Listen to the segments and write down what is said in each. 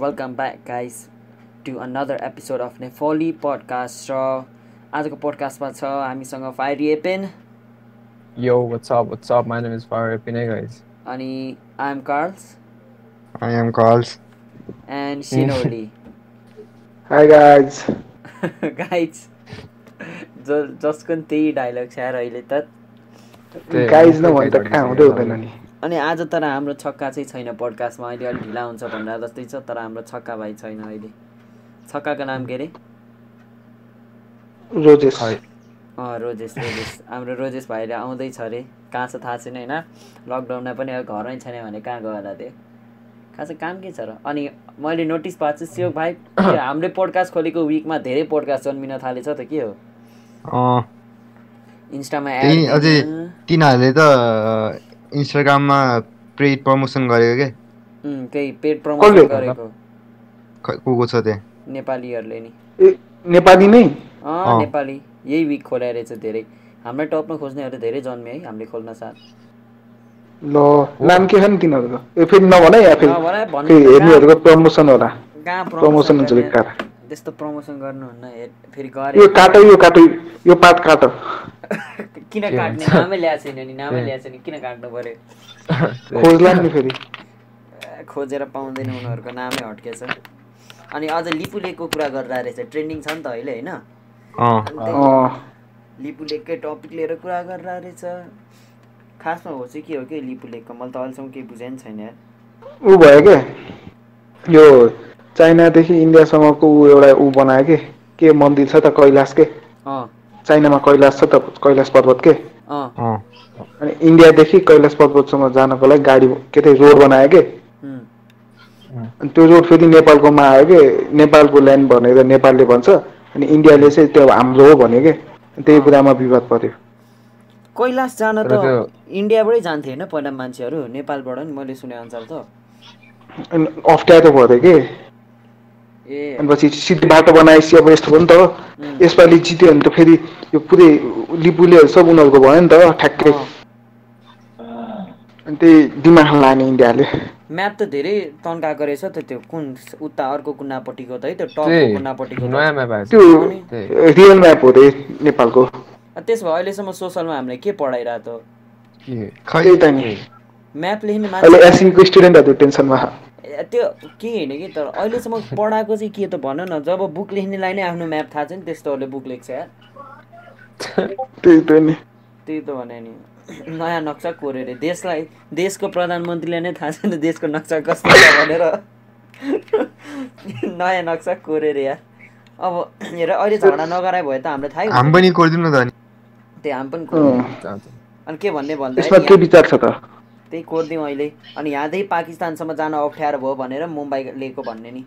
Welcome back guys to another episode of नेफोली podcast र आजको पोडकास्टमा छ हामीसँग फायर एपेन yo what's up what's up my name is fire एपेन है गाइस अनि आई एम कार्ल्स आई एम कार्ल्स एन्ड सिनोली हाय गाइस गाइस जस्ट कुन थ्री छ यार अहिले त। गाइस नभन्दा कहाँ हुँदै हुँदैन नि। अनि आज तर हाम्रो छक्का चाहिँ छैन पोडकास्टमा अहिले अलिक ढिला हुन्छ भनेर जस्तै छ तर हाम्रो छक्का भाइ छैन अहिले। छक्काको नाम के अरे रोजेस अँ रोजेस रोजेस हाम्रो रोजेस भाइले आउँदैछ अरे कहाँ छ थाहा छैन होइन। लकडाउनमा पनि अब घरमै छैन भने कहाँ गयो होला त्यो खासै काम के छ र? अनि मैले नोटिस पाएको छु सियो भाइ हामीले पोडकास्ट खोलेको विकमा धेरै पोडकास्ट जन्मिन थालेछ त के हो? अँ, इन्स्टामा। तिनीहरूले त इन्स्टाग्राममा पेड प्रमोसन गरेको के? त्यही पेड प्रमोसन? गरेको। को को छ त्यहाँ? नेपालीहरूले नि। नेपाली नै। नेपाली। यही विक खोलाएर रहेछ धेरै। हाम्रो टपमा खोज्नेहरू धेरै जन्मे है हामीले खोल्न साथ। ल नाम के छ नि तिनीहरूको? ए फेरि नभन है या फेरि हेर्नेहरूको प्रमोसन होला। कहाँ प्रमोसन हुन्छ? बेकार त्यस्तो प्रमोसन गर्नुहुन्न फेरि यो गरे काटो यो काटो यो पात काटो। किन के काट्ने? नामै ल्याएको छैन नि नामै। ल्याएको छैन किन काट्नु पर्यो खोज्ला नि फेरि। खोजेर पाउँदैन उनीहरूको नामै हट्केछ अनि अझ लिपुलेकको कुरा गरेर रहेछ ट्रेन्डिङ छ नि त अहिले होइन? लिपुलेककै टपिक लिएर कुरा गरेर रहेछ। खासमा हो चाहिँ के हो कि लिपुलेकको मैले त अहिलेसम्म केही बुझेँ नि छैन। यार ऊ भयो क्या यो चाइनादेखि इन्डियासम्मको ऊ एउटा ऊ बनायो के? के मन्दिर छ त कैलाश के अँ। चाइनामा कैलाश छ त कैलाश पर्वत के? अनि इन्डियादेखि कैलाश पर्वतसम्म जानको लागि गाडी के अरे रोड बनायो के? अनि त्यो रोड फेरि नेपालकोमा आयो कि? नेपालको ल्यान्ड भनेर नेपालले भन्छ। अनि इन्डियाले चाहिँ त्यो हाम्रो हो भन्यो कि? त्यही कुरामा विवाद पर्यो कैलाश जान त इन्डियाबाटै जान्थे होइन पहिला मान्छेहरू? नेपालबाट नि मैले सुने अनुसार त अप्ठ्यारो पऱ्यो कि? ए अनि पछि सिधै बाटो बनाएपछि अब यस्तो भयो नि त। यसपालि जित्यो भने त फेरि यो पुरै लिपुले सब उनीहरूको भयो नि त ठ्याक्कै। अनि त्यही दिमाग लाने इन्डियाले। म्याप त धेरै तन्काएको रहेछ त त्यो कुन उता अर्को कुनापट्टिको त है त्यो टपको त्यही। कुनापट्टिको त। नयाँ म्याप आएछ त्यो रियल म्याप हो रे नेपालको। त्यसो भए अहिलेसम्म सोसलमा हामीले के पढाइरहेको? के? खै त्यही त नि। म्याप लेख्ने अहिले मान्छे एससीको स्टुडेन्टहरू टेन्सनमा। त्यो के होइन कि तर अहिलेसम्म पढाएको चाहिँ के त भन न जब बुक लेख्नेलाई नै आफ्नो म्याप थाहा छ नि त्यस्तोहरूले बुक लेख्छ। यार त्यही त नि। त्यही त भने नि। नयाँ नक्सा कोरे रे देशलाई देशको प्रधानमन्त्रीलाई नै थाहा छैन देशको नक्सा कस्तो छ भनेर। नयाँ नक्सा कोरे रे यार। अब हेर अहिले झगडा नगराए भए त हामीलाई थाहै हामी। पनि कोरिदिउँ न त अनि। त्यही हामी पनि। अनि के भन्ने यसमा भन्दाखेरि के विचार छ त? त्यही कोरिदिउँ अहिले। अनि यहाँदेखि पाकिस्तानसम्म जान अप्ठ्यारो भयो भनेर मुम्बई लिएको भन्ने नि।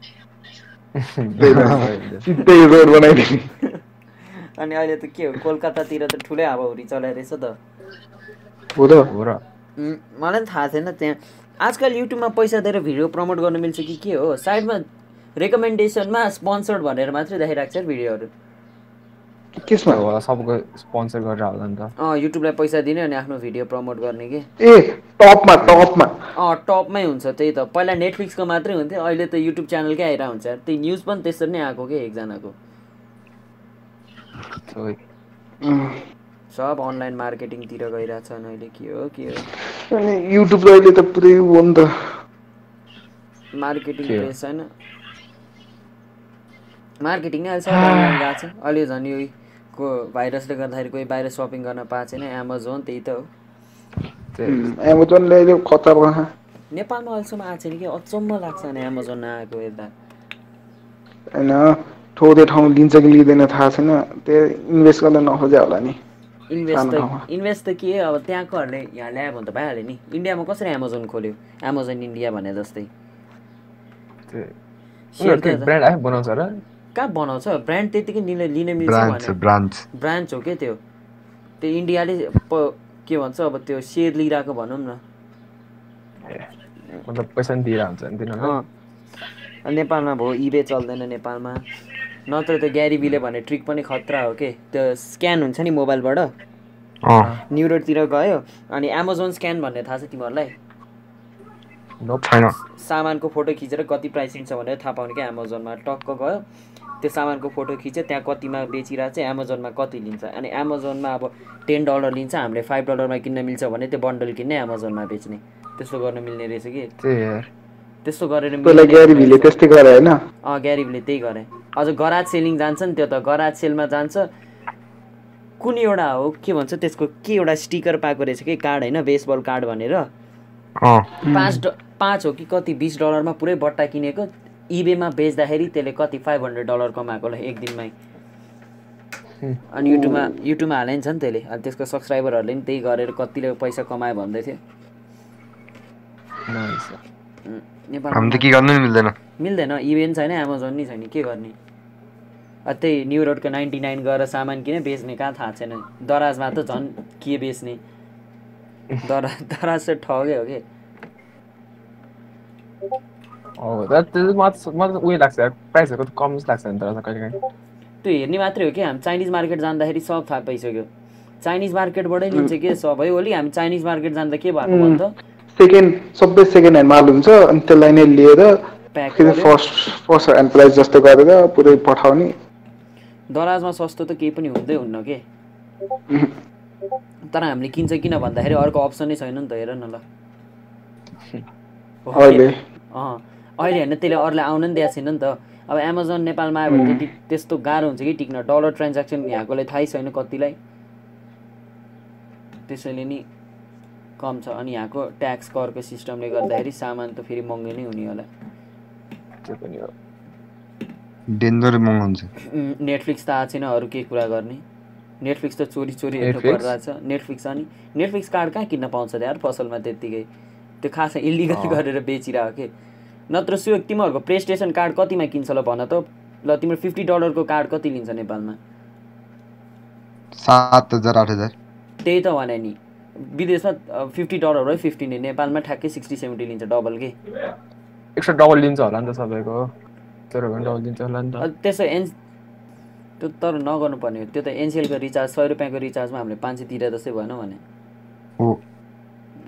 अनि अहिले त के हो? कोलकातातिर त ठुलै हावाहुरी चलाइरहेछ त। मलाई पनि थाहा थिएन त्यहाँ। आजकल युट्युबमा पैसा दिएर भिडियो प्रमोट गर्न मिल्छ कि के हो? साइडमा रेकमेन्डेसनमा स्पोन्सर्ड भनेर मात्रै देखाइरहेको छ यार भिडियोहरू। केसमा? होला सबको स्पोन्सर गरेर होला नि त। अँ युट्युबलाई पैसा दिने अनि आफ्नो भिडियो प्रमोट गर्ने कि? ए टपमा टपमा अँ टपमै हुन्छ त्यही त। पहिला नेटफ्लिक्सको मात्रै हुन्थ्यो अहिले त युट्युब च्यानलकै आइरहेको हुन्छ। यार त्यही न्युज पनि त्यसरी नै आएको कि एकजनाको? सब। अनलाइन मार्केटिङतिर गइरहेछन् अहिले के हो के हो? अनि युट्युब त अहिले त पुरै हो नि त। मार्केटिङ के हो? प्लेस छैन मार्केटिङ नै अहिले सब अनलाइन गएको छ। अहिले झन् यो को भाइरसले गर्दाखेरि कोही बाहिर सपिङ गर्न पाएको छैन एमाजोन त्यही त हो। एमाजोनले नेपालमा अहिलेसम्म आएको छैन कि? अचम्म लाग्छ नि एमाजोन नआएको हेर्दा। होइन थोरै ठाउँ लिन्छ कि लिँदैन थाहा छैन। त्यो इन्भेस्ट गर्न नखोजे होला नि। इन्भेस्ट त। इन्भेस्ट त के अब त्यहाँकोहरूले यहाँ ल्यायो भने त भइहाल्यो नि। इन्डियामा कसरी एमाजोन खोल्यो? एमाजोन इन्डिया भने जस्तै। ब्रान्ड आफै बनाउँछ र कहाँ बनाउँछ? ब्रान्ड त्यतिकै लिन लिन मिल्छ ब्रान्च भने ब्रान्च ब्रान्च हो क्या त्यो? त्यो इन्डियाले प के भन्छ अब त्यो सेयर लिइरहेको भनौँ न। मतलब पैसा नि हुन्छ अँ। नेपालमा भयो इबे चल्दैन नेपालमा। नत्र त्यो ग्यारिबीले भने ट्रिक पनि खतरा हो के? त्यो स्क्यान हुन्छ नि मोबाइलबाट। अँ। न्युरोडतिर गयो। अनि एमाजोन स्क्यान भन्ने थाहा छ तिमीहरूलाई? सामानको फोटो खिचेर कति प्राइस लिन्छ भनेर थाहा पाउने क्या एमाजोनमा टक्क गयो। त्यो सामानको फोटो खिच्यो त्यहाँ कतिमा बेचिरहेको चाहिँ एमाजोनमा कति लिन्छ। अनि एमाजोनमा अब टेन डलर लिन्छ हामीले फाइभ डलरमा किन्न मिल्छ भने त्यो बन्डल किन्ने एमाजोनमा बेच्ने। त्यस्तो गर्न मिल्ने रहेछ कि। त्यस्तो गरेर त्यसलाई मिल्ने ग्यारी भिले त्यस्तै गरे होइन? अँ त्यही गरे। अझ गराज सेलिङ जान्छ नि त्यो त गराज सेलमा जान्छ। कुन एउटा हो के भन्छ त्यसको के एउटा स्टिकर पाएको रहेछ कि कार्ड होइन बेसबल कार्ड भनेर। पाँच पाँच हो कि कति बिस डलरमा पुरै बट्टा किनेको। इबेमा बेच्दाखेरि त्यसले कति फाइभ हन्ड्रेड डलर कमाएको होला एक दिनमै। अनि युट्युबमा युट्युबमा हाले नि छ नि त्यसले। अनि त्यसको सब्सक्राइबरहरूले नि त्यही गरेर कतिले पैसा कमायो भन्दै थियो नि मिल्दैन। मिल्दैन इभेन छैन एमाजोन नि छैन के गर्ने? अ, त्यही न्यु रोडको नाइन्टी नाइन गएर सामान किने बेच्ने? कहाँ थाहा छैन। दराजमा त झन् के बेच्ने? दरा दराज चाहिँ ठगै हो कि? उयो लाग्छ प्राइसहरू कम लाग्छ नि तर कहिले काहीँ त्यो हेर्ने मात्रै हो कि हामी चाइनिज मार्केट जाँदाखेरि सब थाहा पाइसक्यो चाइनिज मार्केटबाटै लिन्छ कि सबै ओली हामी चाइनिज मार्केट जाँदा के भएको. भन्छ सेकेन्ड सबै सेकेन्ड ह्यान्ड माल हुन्छ अनि त्यसलाई नै लिएर। फर्स्ट फर्स्ट ह्यान्ड प्राइस जस्तो गरेर पुरै पठाउने दराजमा सस्तो त केही पनि हुँदै हुन्न के तर हामीले किन्छ किन भन्दाखेरि अर्को अप्सनै छैन नि त हेर न ल हो? अहिले होइन त्यसले अरूलाई आउन नि दिएको छैन नि त। अब एमाजोन नेपालमा आयो भने त्यति त्यस्तो गाह्रो हुन्छ कि टिक्न डलर ट्रान्ज्याक्सन यहाँकोलाई थाहै छैन कतिलाई। त्यसैले नि कम छ। अनि यहाँको ट्याक्स करको सिस्टमले गर्दाखेरि सामान त फेरि महँगो नै हुने होला। त्यो पनि हो। डेन्जर महँगो हुन्छ। उम्, नेटफ्लिक्स त आएको छैन अरू केही कुरा गर्ने। नेटफ्लिक्स त चोरी चोरी हेर्नु नेटफ्लिक्स? परिरहेछ नेटफ्लिक्स अनि नेटफ्लिक्स कार्ड कहाँ किन्न पाउँछ त यार पसलमा त्यत्तिकै? त्यो खासमा इलिगल। गरेर बेचिरहेको के? नत्र सु तिमीहरूको प्ले स्टेसन कार्ड कतिमा किन्छ ल भन त। ल तिम्रो फिफ्टी डलरको कार्ड कति लिन्छ नेपालमा? सात हजार आठ हजार। त्यही त भने नि। विदेशमा फिफ्टी डलर हो फिफ्टी नै। नेपालमा ठ्याक्कै सिक्सटी सेभेन्टी लिन्छ डबल के? एक्स्ट्रा डबल लिन्छ होला नि त सबैको। डबल लिन्छ होला नि त। त्यसो एन त्यो तर नगर्नु पर्ने हो। त्यो त एनसिएलको रिचार्ज सय रुपियाँको रिचार्जमा हामीले पाँच सय तिरे जस्तै भएन भने। हो।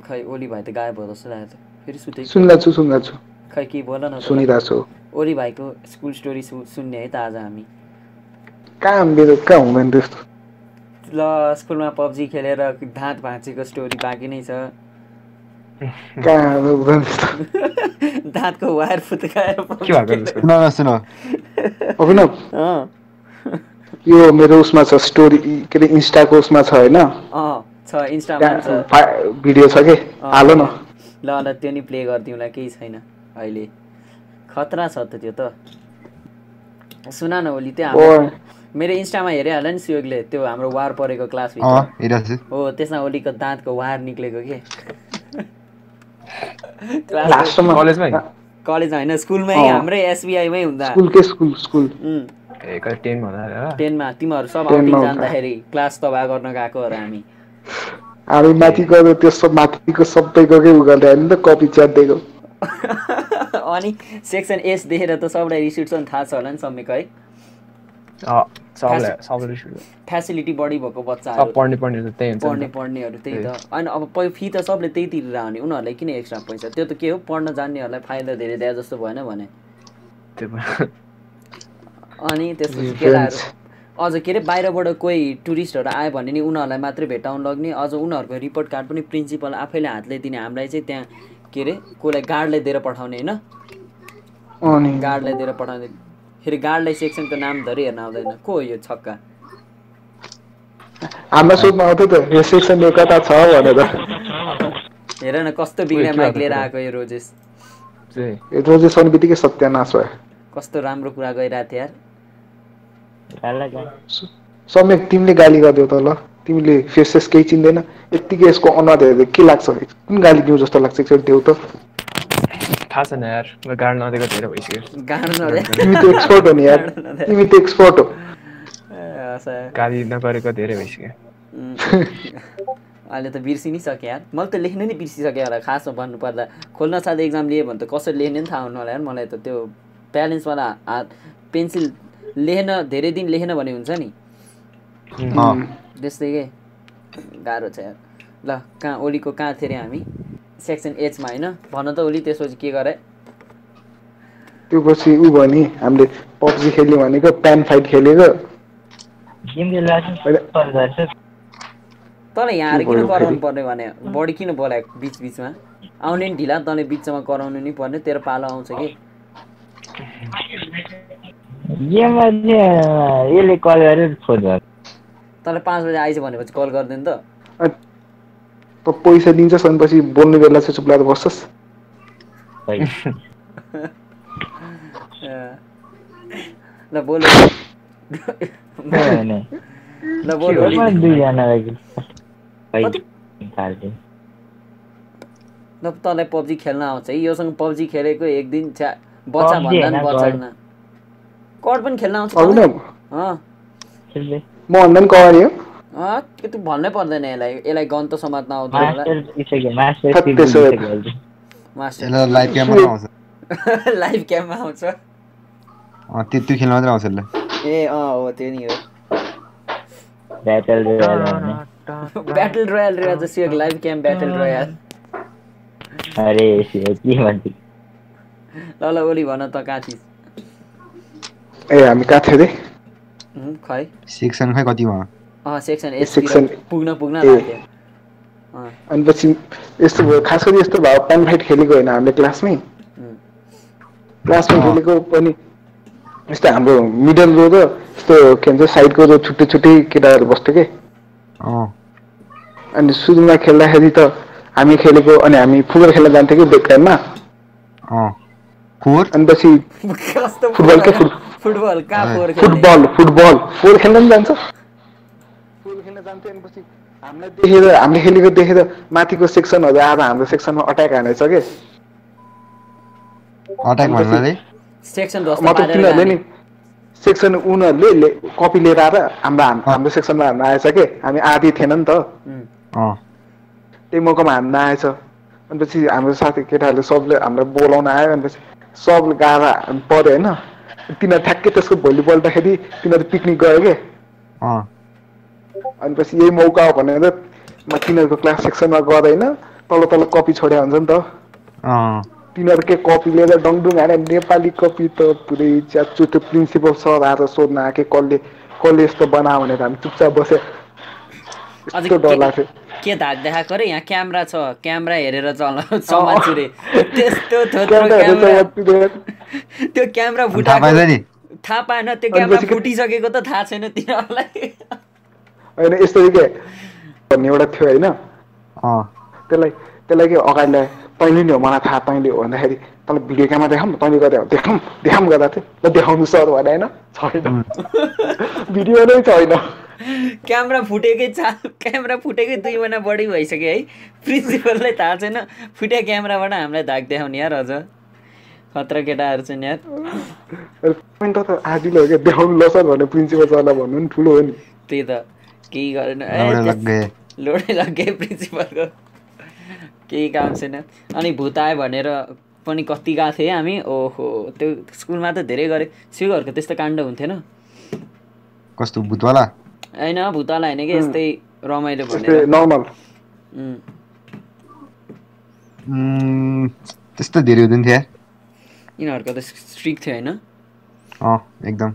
खै ओली भाइ त गायब भयो जस्तो लागेको छ फेरि सुते सुन्दा छु सुन्दा छु। खै के बोल न। सुनिरहेको छु ओली भाइको स्कुल स्टोरी सुन्ने है त आज हामी। कहाँ मेरो कहाँ हुँदैन त्यस्तो? ल स्कुलमा पब्जी खेलेर दाँत भाँचेको स्टोरी बाँकी नै छ। दाँतको वायर फुत्काएर यो मेरो उसमा छ स्टोरी के अरे इन्स्टाको उसमा छ होइन? अँ छ इन्स्टामा भिडियो छ कि? हाल न। ल ल त्यो नि प्ले गरिदिउँला केही छैन। अहिले। खतरा छ त त्यो त। सुन न ओली त्यो मेरो इन्स्टामा हेरे होला नि सुयोगले त्यो हाम्रो वार परेको छु हो त्यसमा ओलीको दाँतको वार निक्लेको के? क्लास कलेजमै? होइन स्कुलमै। हाम्रै एसबिआईमै हुँदा। टेनमा तिमीहरू सब आउटिङ। जाँदाखेरि क्लास तबाह गर्न गएकोहरू हामी। हामी माथि गयो त्यो सब माथिको सबैकोकै उ गर्दै होइन त कपी च्यातिदिएको अनि सेक्सन एस देखेर त सबलाई रिस उठ्छ नि थाहा छ होला नि सम्यक है। फेसिलिटी बढी भएको बच्चाहरू। पढ्ने। पढ्नेहरू त्यही त। अनि अब फी त सबले त्यही तिरेर आउने। उनीहरूलाई किन एक्स्ट्रा पैसा? त्यो त के हो? पढ्न जान्नेहरूलाई फाइदा धेरै दिए जस्तो भएन भने। अनि त्यसपछि केटाहरू. अझ के अरे बाहिरबाट कोही टुरिस्टहरू आयो भने नि उनीहरूलाई मात्रै भेटाउनु लग्ने। अझ उनीहरूको रिपोर्ट कार्ड पनि प्रिन्सिपल आफैले हातले दिने। हामीलाई चाहिँ त्यहाँ के अरे कसलाई गार्डलाई दिएर पठाउने होइन? अनि गार्डलाई दिएर पठाउने। फेरि गार्डलाई सेक्सनको नाम धरि हेर्न आउँदैन। को हो यो छक्का? हामीलाई सोध्नु आउँथ्यो त यो सेक्सन यो कता छ भनेर। हेर न कस्तो बिग्रिया के माइक लिएर? आएको यो रोजेस। यो रोजेस आउने बित्तिकै सत्यानाश भयो। कस्तो राम्रो कुरा गइरहेको थियो यार। सम्यक तिमीले गाली गरिदेऊ त ल। तिमीले फेसेस केही चिन्दैन। यत्तिकै यसको अनुहार हेर्दा के लाग्छ? कुन गाली दिउँ जस्तो लाग्छ एकचोटि देऊ त? थाहा छैन यार। म गाड नदिएको धेरै भइसक्यो। गाँड नदिए तिमी त एक्सपर्ट हो नि यार। तिमी त एक्सपर्ट हो। गाली नगरेको धेरै भइसक्यो। अहिले त बिर्सिनै यार। मैले त लेख्न नै बिर्सिसकेँ होला खासमा भन्नुपर्दा। खोल्न साथ एक्जाम लिएँ भने त कसरी लेख्ने पनि थाहा हुनु होला यार मलाई त। त्यो ब्यालेन्सवाला हात पेन्सिल लेख्न धेरै दिन लेखेन भने हुन्छ नि। अँ। त्यस्तै के? गाह्रो छ यार। ल कहाँ ओलीको कहाँ थियो अरे हामी? सेक्सन एचमा होइन? भन त ओली त्यसपछि के गरे? त्यो पछि ऊ भयो नि हामीले पब्जी खेल्यो भनेको प्यान फाइट खेलेको। तँले यहाँ किन कराउनु? पर्ने भने? बढी किन बोलाएको बिच बिचमा? आउने नि ढिला तँले बिचमा कराउनु नि पर्ने तेरो पालो आउँछ कि? यसले कल गरेर फोन गर्छ तँलाई पाँच बजी आइज भनेपछि कल गरिदिनु त। त पैसा दिन्छस् अनि पछि बोल्ने बेला चाहिँ चुप लागेर बस्छस्। ल बोल ल बोल ल तँलाई पब्जी खेल्न आउँछ है। योसँग पब्जी खेलेको एक दिन छ्या बच्चा भन्दा नि होइन, बचाउन कड पनि खेल्न आउँछ म भन्दा हो। अँ के तँ भन्नै पर्दैन यसलाई। यसलाई गन्त समात्न आउँदैन होला। मास्टर पुगिसक्यो मास्टर खै स्पिड त्यसो भए। पुगिसक्यो अहिले। मास्टर। यसलाई लाइभ क्याममा आउँछ। लाइभ क्याममा आउँछ। अँ, त्यो त्यो खेल्न मात्रै आउँछ यसलाई। ए अँ हो त्यो नि हो। ब्याटल रोयल ब्याटल रोयल रे अझ सिक लाइभ क्याम्प ब्याटल रोयल अरे के भन्छ ल ल ओली भन त कहाँ थिइस् ए हामी कहाँ थियो हुँ, खै? सेक्सन खै कति भयो? अँ सेक्सन Section एच पुग्न पुग्न। लाग्यो। अँ। अनि पछि यस्तो भयो खास गरी यस्तो भयो प्यान फाइट खेलेको होइन हामीले क्लासमै। क्लासमा। खेलेको पनि यस्तो हाम्रो मिडल रो र यस्तो के भन्छ साइडको रो छुट्टै छुट्टै केटाहरू बस्थ्यो कि? अँ। अनि सुरुमा खेल्दाखेरि त हामी खेलेको अनि हामी फुटबल खेल्न जान्थ्यौँ कि ब्रेक टाइममा अँ। फोर? अनि पछि कस्तो फुटबल के फुट- फुटबल कहाँ फोहोर फुटबल फुटबल. फुटबल खेल्न पनि जान्छ फुटबल खेल्न जान्थ्यो अनि पछि हामीलाई देखेर हामीले खेलेको देखेर माथिको सेक्सनहरू आएर हाम्रो सेक्सनमा अट्याक हानेछ कि अट्याक भन्नाले सेक्सन मतलब तिनीहरूले। नि सेक्सन उनीहरूले ले- कपी लिएर आएर हाम्रो हाम- हाम्रो सेक्सनमा हान्न आएछ कि हामी आधी थिएन नि त त्यही मौकामा हान्न आएछ अनि पछि हाम्रो साथी केटाहरूले सबले हामीलाई बोलाउन आयो अनि पछि सबले गाएर पऱ्यो होइन तिनीहरू ठ्याक्कै त्यसको भोलिपल्टखेरि तिनीहरू पिकनिक गयो कि? अँ। अनि पछि यही मौका हो भनेर म तिनीहरूको क्लास सेक्सनमा गर्दैन तल तल कपी छोडे हुन्छ नि त। अँ। तिनीहरूकै कपी लिएर डङडुङ हाने नेपाली कपी त पुरै च्याचु त्यो प्रिन्सिपल सर आएर सोध्न आएको कसले कसले यस्तो बनायो भनेर हामी चुपचाप बसे अझै यस्तो डर लाग्थ्यो। के धाक देखाएको रे यहाँ क्यामेरा छ। क्यामेरा हेरेर चल समात्छु रे त्यस्तो थोत्रो क्यामेरा त्यो क्यामेरा फुटाएको थाहा पाएन त्यो क्यामेरा फुटिसकेको त थाहा छैन तिनीहरूलाई। होइन यस्तो के भन्ने एउटा थियो होइन। अँ। त्यसलाई त्यसलाई के अगाडि ल्याए तैँले नि हो मलाई थाहा तैँले हो भन्दाखेरि तँलाई भिडियो क्यामेरा देखाऊँ तैँले गर्दा हो। देखाऊँ देखाऊँ गर्दा थियो ल देखाउनु सर भने होइन। छैन। भिडियो नै छैन। क्यामेरा फुटेकै चा क्यामेरा फुटेकै दुई महिना बढी भइसक्यो है। प्रिन्सिपललाई थाहा छैन फुटे क्यामेराबाट हामीलाई धाक देखाउने यार अझ। खतरा केटाहरू चाहिँ यार। त आदिले हो क्या देखाउनु भने प्रिन्सिपल सरलाई भन्नु नि ठुलो हो नि। त्यही त केही गरेन। लोडै लगे प्रिन्सिपलको। केही काम छैन। अनि भूत आयो भनेर पनि कति गएको थिएँ हामी। ओहो त्यो स्कुलमा त धेरै गऱ्यो सिउहरूको त्यस्तो काण्ड हुन्थेन। कस्तो भूतवाला? होइन भूतवाला होइन कि यस्तै रमाइलो त्यस्तै भनेर। नर्मल। त्यस्तो धेरै हुँदैन थियो यार। यिनीहरूको त स्ट्रिक थियो होइन। अँ एकदम।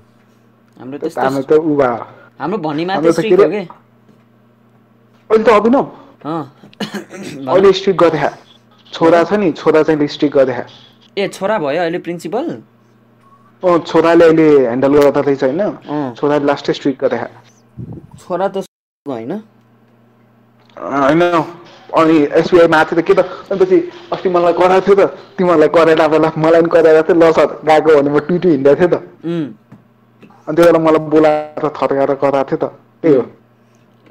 हाम्रो त्यस्तो हाम्रो त्यस्तो त स्ट्रिक हो कि? अहिले त अभिनव। अहिले स्ट्रिक गरे छोरा छ नि छोरा चाहिँ स्ट्रिक गरे ए छोरा भयो अहिले प्रिन्सिपल? अँ छोराले अहिले ह्यान्डल गर्दा रहेछ होइन। छोराले लास्टै स्ट्रिक गरे छोरा त होइन? होइन। अनि एसबिआई माथि त के त? अनि पछि अस्ति मलाई कराएको थियो त। तिमीहरूलाई कराएर बेला मलाई पनि कराएको थियो। ल सर गएको भने म टुइटु हिँडेको थिएँ त। अनि त्यो बेला मलाई बोलाएर थर्काएर कराएको थियो त। त्यही हो।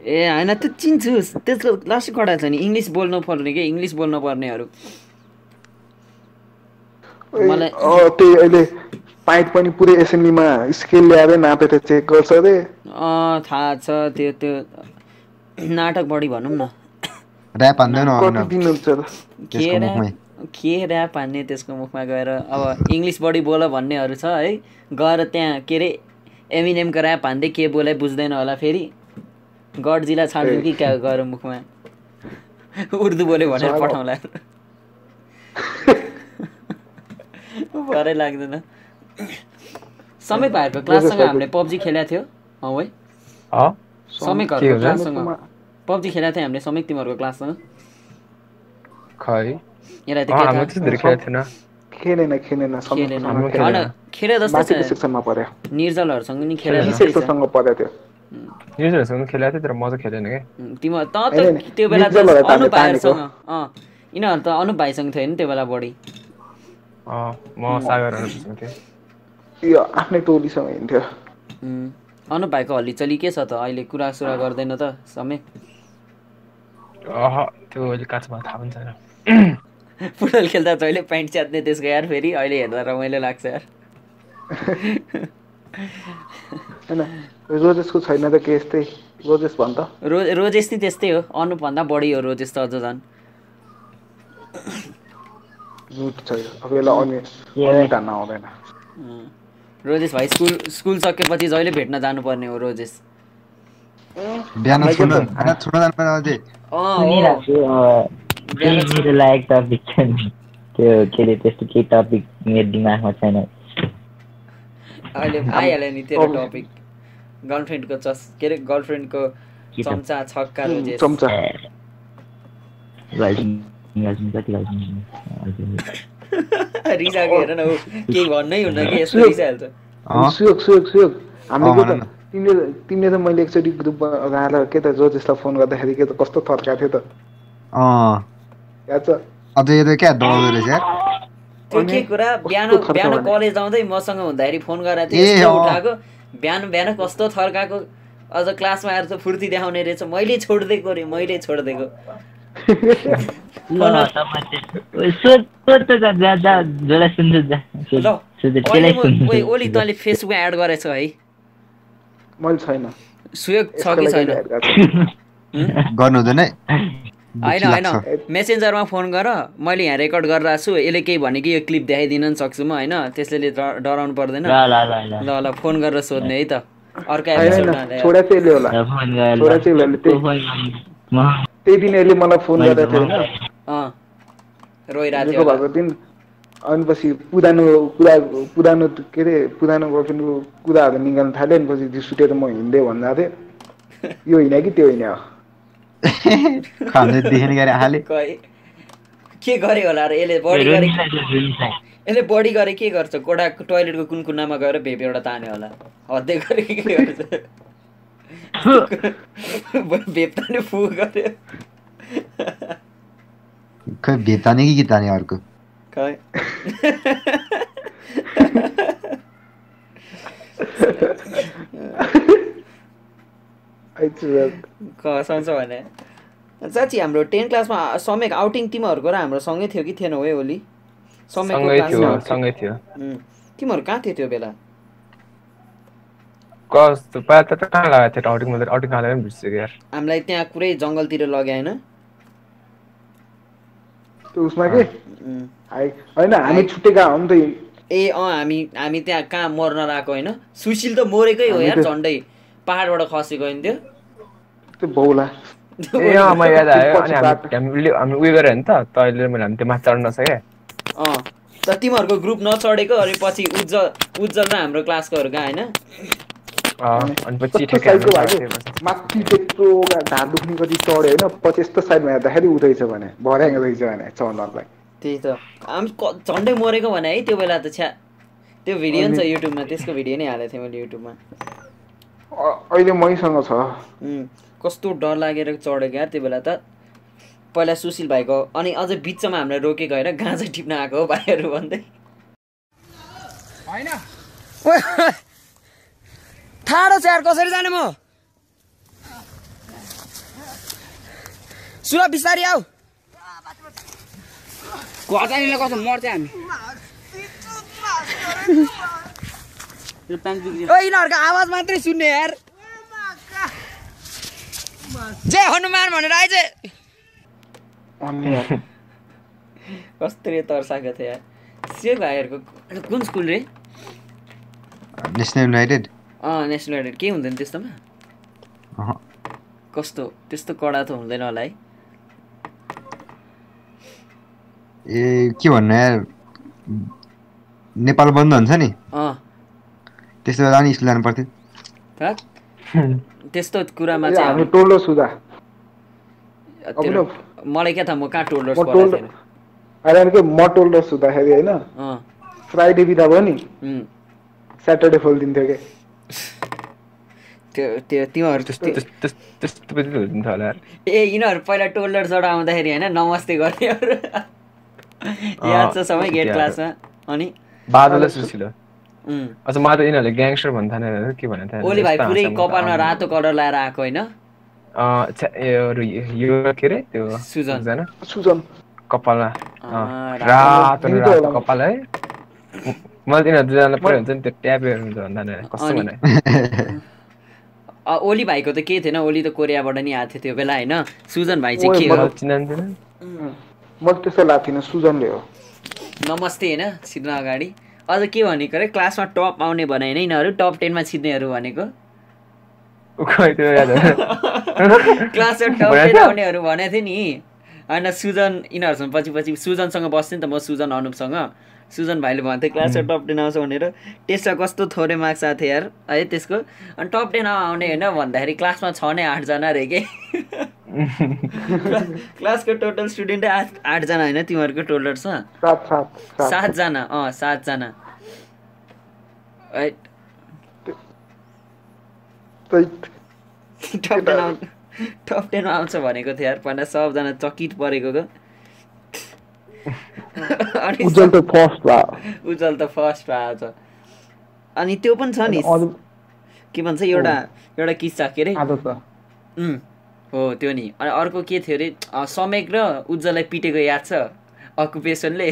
ए होइन त्यो चिन्छु। त्यसको लास्ट कडा छ नि। इङ्ग्लिस बोल्नु पर्ने कि? इङ्ग्लिस बोल्नु पर्नेहरू। मलाई- त्यही अहिले पाइट पनि पुरै एसेम्ब्लीमा स्केल ल्याएर नापेर चेक गर्छ अरे अँ थाहा छ त्यो त्यो नाटक बढी भनौँ न। ऱ्याप हान्दैन के ऱ्याप हान्ने त्यसको मुखमा गएर? अब इङ्ग्लिस बढी बोल भन्नेहरू छ है। गएर त्यहाँ के अरे एमिनेमको ऱ्याप हान्दै के बोलाइ बुझ्दैन होला फेरि। गडजिला छाड्नु कि क्या गएर मुखमा? उर्दू बोल्यो भनेर। पठाउँला। भरै लाग्दैन। समेत भाइहरूको क्लाससँग हामीले पब्जी खेलेको थियो। है के समेकहरूको? क्लाससँग। पब्जी खेलेको थियो हामीले समेक तिमीहरूको क्लाससँग। खै? यसलाई त के खेलेन खेलेन खेलेन। खेलेन। खेले जस्तो सेक्सनमा पर्यो निर्जलहरूसँग नि खेले बी जस्तै छ। सेक्सनसँग पर्यो त्यो युजरहरूसँग खेलेको थियो तर म चाहिँ खेलेन उम्, तिम्रो त त्यो बेला त अनुप भाइहरूसँग। अँ यिनीहरू त अनुप भाइसँग थियो नि त्यो बेला बढी। अँ म सागरहरूसँग थिएँ यो आफ्नै टोलीसँग हिँड्थ्यो। अनुप भाइको हल्लीचली के छ त अहिले कुरा सुरा गर्दैन त समय। त्यो अहिले काँचमा थाहा पनि छैन। फुटबल खेल्दा जहिले प्यान्ट च्यात्ने त्यसको यार फेरि अहिले हेर्दा रमाइलो लाग्छ यार। होइन रोजेसको छैन त के यस्तै रोजेस भन् त। रो रोजेस नि त्यस्तै हो अनुपभन्दा बढी हो रोजेस त अझ झन्। रुट छैन अब यसलाई अनि अनि तान्न आउँदैन। रोजेस भाइ स्कुल स्कुल सकेपछि जहिले भेट्न जानुपर्ने हो रोजेस बिहान छोड्न होइन छोड्न जानु पर्ने अझै अँ हो सुनिरहेको छु अब केही मेरो लायक टपिक छैन त्यो के अरे त्यस्तो केही टपिक मेरो दिमागमा छैन अहिले आइहाल्यो नि तेरो टपिक गर्लफ्रेन्डको चस के अरे गर्लफ्रेन्डको? चम्चा छक्का रोजेस चम्चा गर्लफ्रेन्ड गर्लफ्रेन्ड कति गर्लफ्रेन्ड रिसाएको हेर न ऊ केही भन्नै हुन्न कि यस्तो रिसाइहाल्छ। अँ। सुयोग सुयोग सुयोग। हामीले अँ, के भन त न। तिमीले तिमीले त मैले एकचोटि ग्रुपमा आएर के त जोजेसलाई फोन गर्दाखेरि के त कस्तो थर्काएको थियो त? अँ। याद छ? अझै यो त क्या दौडदो रहेछ। यार त्यो के अनि कुरा? बिहान कस्तो बिहान थर्काउने? कलेज आउँदै मसँग हुँदाखेरि फोन गरेर ए, थियो अँ। उठाएको। बिहान बिहान कस्तो थर्काएको? अझ क्लासमा आएर त फुर्ती देखाउने रहेछ। मैले छोडिदिएको रे मैले छोडिदिएको। ओली तैँले फेसबुकमा एड गरेछ है मैले छैन सुयोग छ यसको कि लागि छैन add गर्छु। गर्नु हुँदैन है होइन होइन। मेसेन्जरमा फोन गर मैले यहाँ रेकर्ड गरिरहेको छु यसले केही भने कि यो क्लिप देखाइदिन नि सक्छु म होइन त्यसले डर- डराउनु पर्दैन ल ल ल ल ल ल फोन गरेर सोध्ने है त अर्को त्यही- दिन यसले मलाई फोन गरेको थियो। होइन भएको दिन। अनि पछि पुरानो कुरा पुरानो के अरे पुरानो गर्लफ्रेन्डको कुराहरू निकाल्नु थाल्यो अनि पछि उठेर म हिँड्दै भन्दा थिएँ यो होइन कि त्यो होइन? के गरे होला र यसले बढी गरे। यसले बढी गरे के गर्छ? कोडा टोइलेटको कुन कुनामा गएर भेप एउटा तान्यो होला। हद्दै गरे के गर्छ? भेप तान्यो फु गर्यो खै भेताने कि गीताने अर्को खै आइपुग्यो। कसम छ भने साँच्ची हाम्रो टेन क्लासमा समेक आउटिङ तिमीहरूको र हाम्रो सँगै थियो कि थिएन है ओली समेकको सँगै थियो क्लासमा सँगै थियो उम्, तिमीहरू कहाँ थियो त्यो बेला कस्तो पहिला त कहाँ लगाएको थियो आउटिङ मात्रै आउटिङ हालेर पनि बिर्सियो यार? हामीलाई त्यहाँ पुरै जङ्गलतिर लग्यो होइन? त्यो उसमा के? होइन हामी छुट्टेका हौँ नि त ए अँ हामी हामी त्यहाँ कहाँ मर्न लगाएको होइन? सुशील त मरेकै हो हामी यार त- झन्डै। पाहाडबाट खसेको होइन त्यो। त्यो बौला। ए अँ म याद आयो। अनि हामी हामी उयो गऱ्यो नि त तैँले मैले हामी त्यो माथि चढ्न नसके। अँ त तिमीहरूको ग्रुप नचढेको अनि पछि उज्जवल उज्जवल र हाम्रो क्लासकोहरू कहाँ होइन? माथि त्यत्रो ढाड दुख्ने गरी चढ्यो होइन पछि यस्तो साइडमा हेर्दाखेरि उठेछ भने भर्याङ रहेछ भने चढ्नलाई त्यही त झन्डै मरेको भने है त्यो बेला त छ्या त्यो भिडियो नि छ युट्युबमा त्यसको भिडियो नै हालेको थिएँ मैले युट्युबमा अहिले मैसँग छ कस्तो डर लागेर चढेको यार त्यो बेला त पहिला सुशील भाइको अनि अझै बिचमा हामीलाई रोकेको होइन गाँजा टिप्न आएको हो भाइहरू भन्दै ठाडो यार कसरी जाने म? सुन बिस्तारी आऊ। घरजानेलाई कस्तो मर्छ हामी? ओ यिनीहरूको आवाज मात्रै सुन्ने यार जय हनुमान भनेर आइज कस्तो तर्साएको थियो यार। से भाइहरूको कुन स्कुल रे? National united. अँ नेसनल आइडेन्ट के हुँदैन त्यस्तोमा। कस्तो त्यस्तो कडा त हुँदैन होला है। ए के भन्नु यार? नेपाल बन्द हुन्छ नि? अँ। त्यस्तो बेला नि स्कुल जानु पर्थ्यो? त्यस्तो कुरामा चाहिँ टोल्लो सुधा। मलाई क्या त म कहाँ टोल्डर्स होइन के म टोल्लो सुत्दाखेरि होइन? अँ। फ्राइडे बिदा भयो नि। स्याटरडे खोलिदिन्थ्यो कि? त्यो त्यो तिमीहरू त्यस्तो त्यस्तो त्यस्तो त्यस्तो पनि हुन्थ्यो होला ए यिनीहरू पहिला टोल्डर्सबाट आउँदाखेरि होइन नमस्ते गर्नेहरू। याद छ सबै गेट। क्लासमा अनि? बादल सुसिलो। उम्, अझ मलाई त यिनीहरूले ग्याङ्स्टर भन्नु थालेन के भन्नु थालेन ओली भाइ पुरै। कपालमा रातो कलर लगाएर आएको होइन? यो यो के अरे त्यो सुजन। सुजन। कपालमा। रातो- रातो। कपाल है। मलाई तिनीहरू दुईजनालाई पुरै हुन्छ नि त्यो ट्यापहरू हुन्छ भन्दा नि। कस्तो भने ओली भाइको त केही थिएन ओली त कोरियाबाट नि आएको थियो त्यो बेला होइन? सुजन भाइ चाहिँ ओए, के हो? मैले लाग्थेन थिइनँ सुजनले हो। नमस्ते होइन? छिर्न अगाडि। अझ के भनेको अरे क्लासमा टप आउने भने होइन यिनीहरू टप टेनमा छिर्नेहरू भनेको। क्लासमा टप टेन? आउनेहरू भनेको थियो नि। होइन सुजन यिनीहरूसँग पछि पछि सुजनसँग बस्थेँ नि त म सुजन अनुपसँग। सुजन भाइले भन्थ्यो क्लासमा टप टेन आउँछ भनेर टेस्टमा कस्तो थोरै मार्क्स आएको थियो यार? है त्यसको। अनि टप टेन आउने होइन भन्दाखेरि क्लासमा छ नै आठजना रे के? क्लासको टोटल स्टुडेन्टै आठ आठजना होइन तिमीहरूको सात सात सातजना अँ सातजना। टप टेन आउँछ टप टेनमा आउँछ भनेको थियो यार पहिला सबजना चकित परेको अनि उज्जवल त फर्स्ट भयो उज्जवल त फर्स्ट आएको छ अनि त्यो पनि छ नि। के भन्छ एउटा एउटा किस्सा के अरे? हो त्यो नि। अनि अर्को के थियो अरे? समेक र उज्जवललाई पिटेको याद छ? अकुपेसनले।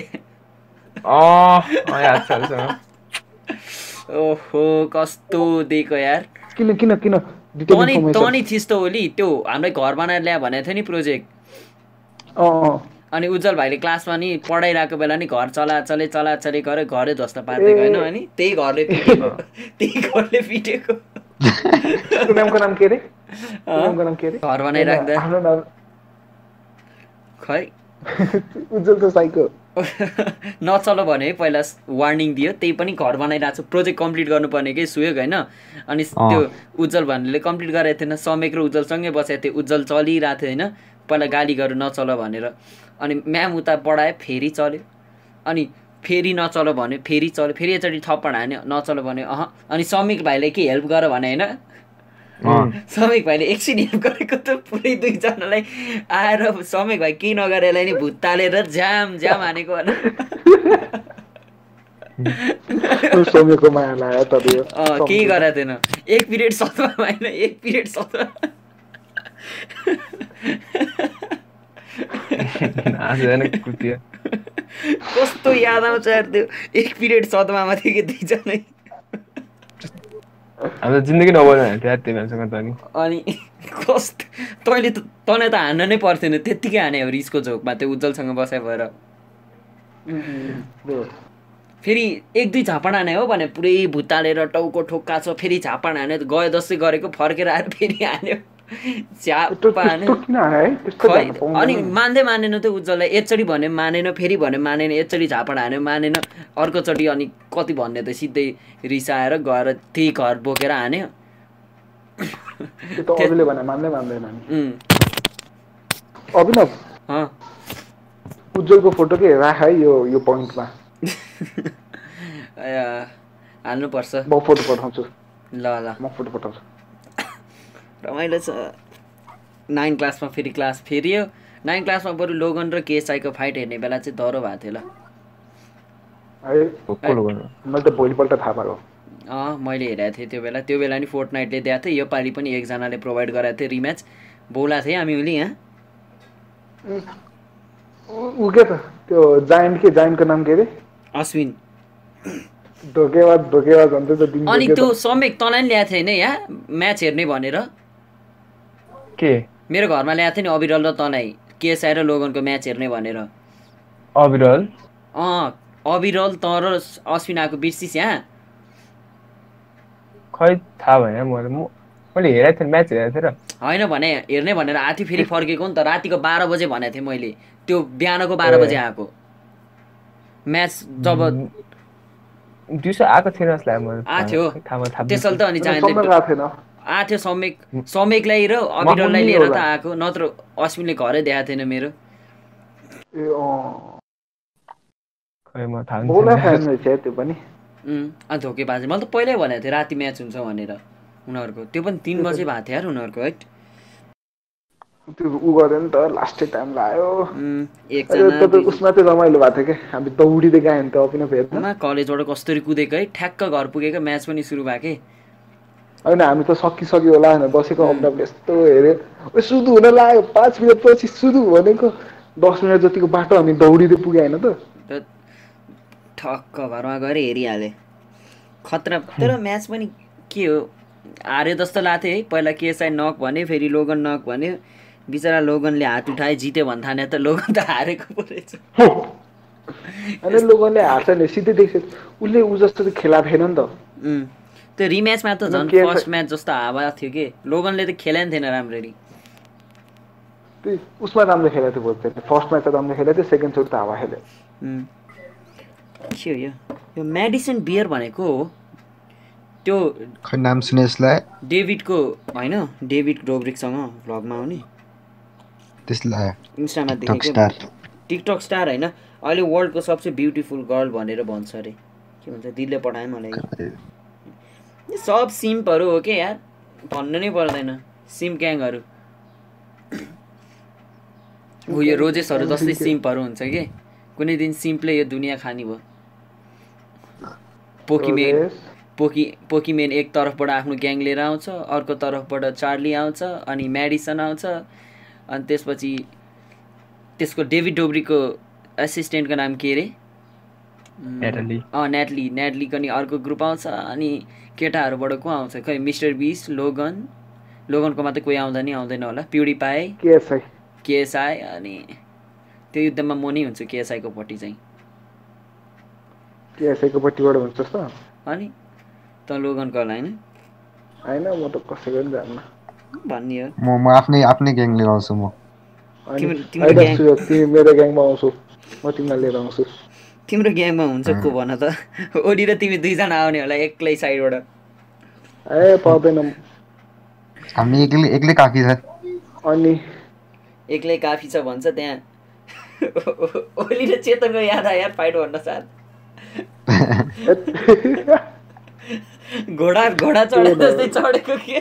ओहो कस्तो दिएको यार। किन किन किन? तनी तनी थिइस् त। ओली। त्यो हामीलाई घर बनाएर ल्यायो भनेको थियो नि प्रोजेक्ट। अनि उज्जवल भाइले क्लासमा नि पढाइरहेको बेला नि घर चला चले चला चले गरे घरै ध्वस्त पारिदिएको होइन? अनि त्यही घरले पिटेको त्यही घरले पिटेको। घर बनाइराख्दा। खै? उज्जवल त साइको। नचलो भने है पहिला वार्निङ दियो। त्यही पनि घर बनाइरहेको छु। प्रोजेक्ट कम्प्लिट गर्नुपर्ने के सुयोग होइन? अनि त्यो उज्जवल भन्नेले कम्प्लिट गरेको थिएन। समेक र उज्जवलसँगै बसेको थियो उज्जवल चलिरहेको थियो होइन? पहिला गाली गर्नु नचल भनेर। अनि म्याम उता पढायो फेरि चल्यो। अनि फेरि नचल भन्यो फेरि चल्यो। फेरि एकचोटि थप्पड हान्यो नचल भन्यो अह। अनि समीक भाइले के हेल्प गर भने होइन? समीक भाइले एकछिन हेल्प गरेको त पुरै दुईजनालाई आएर समीक भाइ केही नगरेलाई नि भुत तालेर ज्याम ज्याम हानेको अँ, केही गरेको थिएन। एक पिरियड सत्रमा होइन एक पिरियड कुटियो कस्तो याद आउँछ त्यो एक पिरियड सदमामा थियो कि दुईजनै हाम्रो जिन्दगी थियो त्यो मान्छेसँग त नि अनि कस्तो तैँले त तँलाई त हान्न नै पर्थेन त्यत्तिकै हाने हो रिसको झोकमा त्यो उज्जवलसँग बसाइ भएर फेरि एक दुई झापड हाने हो भने पुरै भुत्तालेर टाउको ठोक्का छ फेरि झापड हान्यो गयो जस्तै गरेको फर्केर आएर फेरि हान्यो अनि। मान्दै मानेन त्यो उज्जवललाई एकचोटि भन्यो मानेन फेरि भन्यो मानेन एकचोटि झापड हान्यो मानेन। अर्कोचोटि अनि कति भन्ने त सिधै रिसाएर गएर त्यही घर बोकेर हान्यो। त अभिनव। उज्जवलको फोटो के? राख है यो यो पोइन्टमा हाल्नुपर्छ। म फोटो पठाउँछु। ल ल। म फोटो पठाउँछु। रमाइलो छ नाइन क्लासमा फेरि क्लास फेरियो। नाइन क्लासमा बरु लोगन र केएसआईको फाइट हेर्ने बेला चाहिँ डह्रो भएको थियो ल। है कसले गर्नु मैले त भोलिपल्ट थाहा पाएको। अँ मैले हेरेको थिएँ त्यो बेला। त्यो बेला नि फोर्ट नाइटले दिएको थियो। योपालि पनि एकजनाले प्रोभाइड गराएको थियो रिम्याच बोला थिएँ हामी उहिले यहाँ ऊ के त? त्यो जायन्ट के जायन्टको नाम के अरे? अश्विन। अनि त्यो समेक तँलाई नि ल्याएको थियो होइन यहाँ म्याच हेर्ने भनेर। के? मेरो घरमा ल्याएको थियो नि अविरल र तँलाई केएसआई र लोगनको म्याच हेर्ने भनेर। अविरल? अँ अविरल तँ र अश्विन आएको बिर्सिस यहाँ। खै थाहा भएन मैले म मैले हेरेको थिएँ म्याच हेरेको थिएँ र। होइन भने हेर्ने भनेर आथी फेरि फर्केको नि त। रातिको बाह्र बजे भनेको थिएँ मैले। त्यो बिहानको बाह्र। बजे आएको। म्याच जब दिउँसो आएको थिएन जस्तो लाग्यो मलाई आएको थियो थाहा थाहा त्यसैले त अनि आएको थियो सौमिक सौमिकलाई र अविरललाई पनि लिएर त। आएको नत्र अश्विनले घरै देखाएको थिएन मेरो। अनि धोकेबाजी। मैले त पहिल्यै भनेको थिएँ राति म्याच हुन्छ भनेर उनीहरूको। त्यो पनि तिन बजे भएको थियो यार उनीहरूको है त्यो उ गऱ्यो नि त लास्टै टाइम तपाईँ उसमा चाहिँ रमाइलो भएको थियो क्या हामी दौडिँदै गयो नि त कलेजबाट कस्तरी कुदेको है ठ्याक्क घर पुगेको म्याच पनि सुरु भएको। होइन हामी त सकिसक्यो होला भनेर बसेको अब्दाबले यस्तो हेऱ्यो। ओ सुधु हुन लाग्यो। पाँच मिनटपछि सुधु भनेको दस मिनट जतिको बाटो हामी दौडिँदै पुग्यो होइन त। ठक्क घरमा गएर हेरिहालेँ। खतरा तर म्याच पनि के हो? हार्यो जस्तो लाग्थ्यो है। पहिला केएसआई नक भन्यो फेरि लोगन नक भन्यो। बिचरा लोगनले हात उठाए जित्यो भन्ने थाने त लोगन त हारेको पो रहेछ। अनि लोगनले हार्छ नि सिधै देख्छ। उसले ऊ जस्तो त खेला थिएन नि त। त्यो रिम्याचमा त झन् फर्स्ट म्याच जस्तो हावा थियो कि? लोगनले त खेलेन थिएन राम्ररी। उसमा राम्रो खेलेको थियो भोलि फर्स्ट म्याच त राम्रो खेलेको थियो सेकेन्ड चोटि त हावा खेल्यो. के हो यो? यो मेडिसिन बियर भनेको हो। त्यो खै नाम सुने यसलाई? डेभिडको होइन? डेभिड डोब्रिकसँग भ्लगमा आउने त्यसलाई इन्स्टामा टिकटक देखेको। स्टार टिकटक स्टार होइन? अहिले वर्ल्डको सबसे ब्युटिफुल गर्ल भनेर भन्छ अरे। के भन्छ? दिदीले पठायो मलाई। सब सिम्पहरू हो के यार? भन्नु नै पर्दैन। सिम ग्याङहरू। ऊ यो रोजेसहरू जस्तै सिम्पहरू हुन्छ कि? कुनै दिन सिम्पले यो दुनियाँ खाने भयो। पोकिमेन पोकी पोकिमेन एक तर्फबाट आफ्नो ग्याङ लिएर आउँछ अर्को तर्फबाट चार्ली आउँछ अनि म्याडिसन आउँछ अनि त्यसपछि त्यसको डेभिड डोब्रीको एसिस्टेन्टको नाम के अरे? नेटली अँ नेटली नेटलीको नि अर्को ग्रुप आउँछ अनि केटाहरूबाट को आउँछ? खै मिस्टर बिस लोगन लोगनको मात्रै कोही आउँदा नि आउँदैन होला। प्युडी पाए केएसआई केएसआई अनि त्यो युद्धमा म नै हुन्छु केएसआईको पट्टि चाहिँ। केएसआईको पट्टिबाट हुन्छ अनि त लोगनको होला होइन? होइन म त कसैको पनि जान्न। भन्ने हो। म आफ्नै आफ्नै ग्याङ लिएर आउँछु म। मेरो ग्याङमा आउँछु। म तिमीलाई लिएर आउँछु। तिम्रो ग्याङमा हुन्छ को भन त ओडी र तिमी दुईजना आउने होला एक्लै साइडबाट। ए पाउँदैन हामी एक्लै एक्लै काफी छ। अनि? एक्लै काफी छ भन्छ त्यहाँ। ओली र चेतनको याद आयो यार फाइट भन्न साथ। घोडा घोडा चढे जस्तै चढेको के?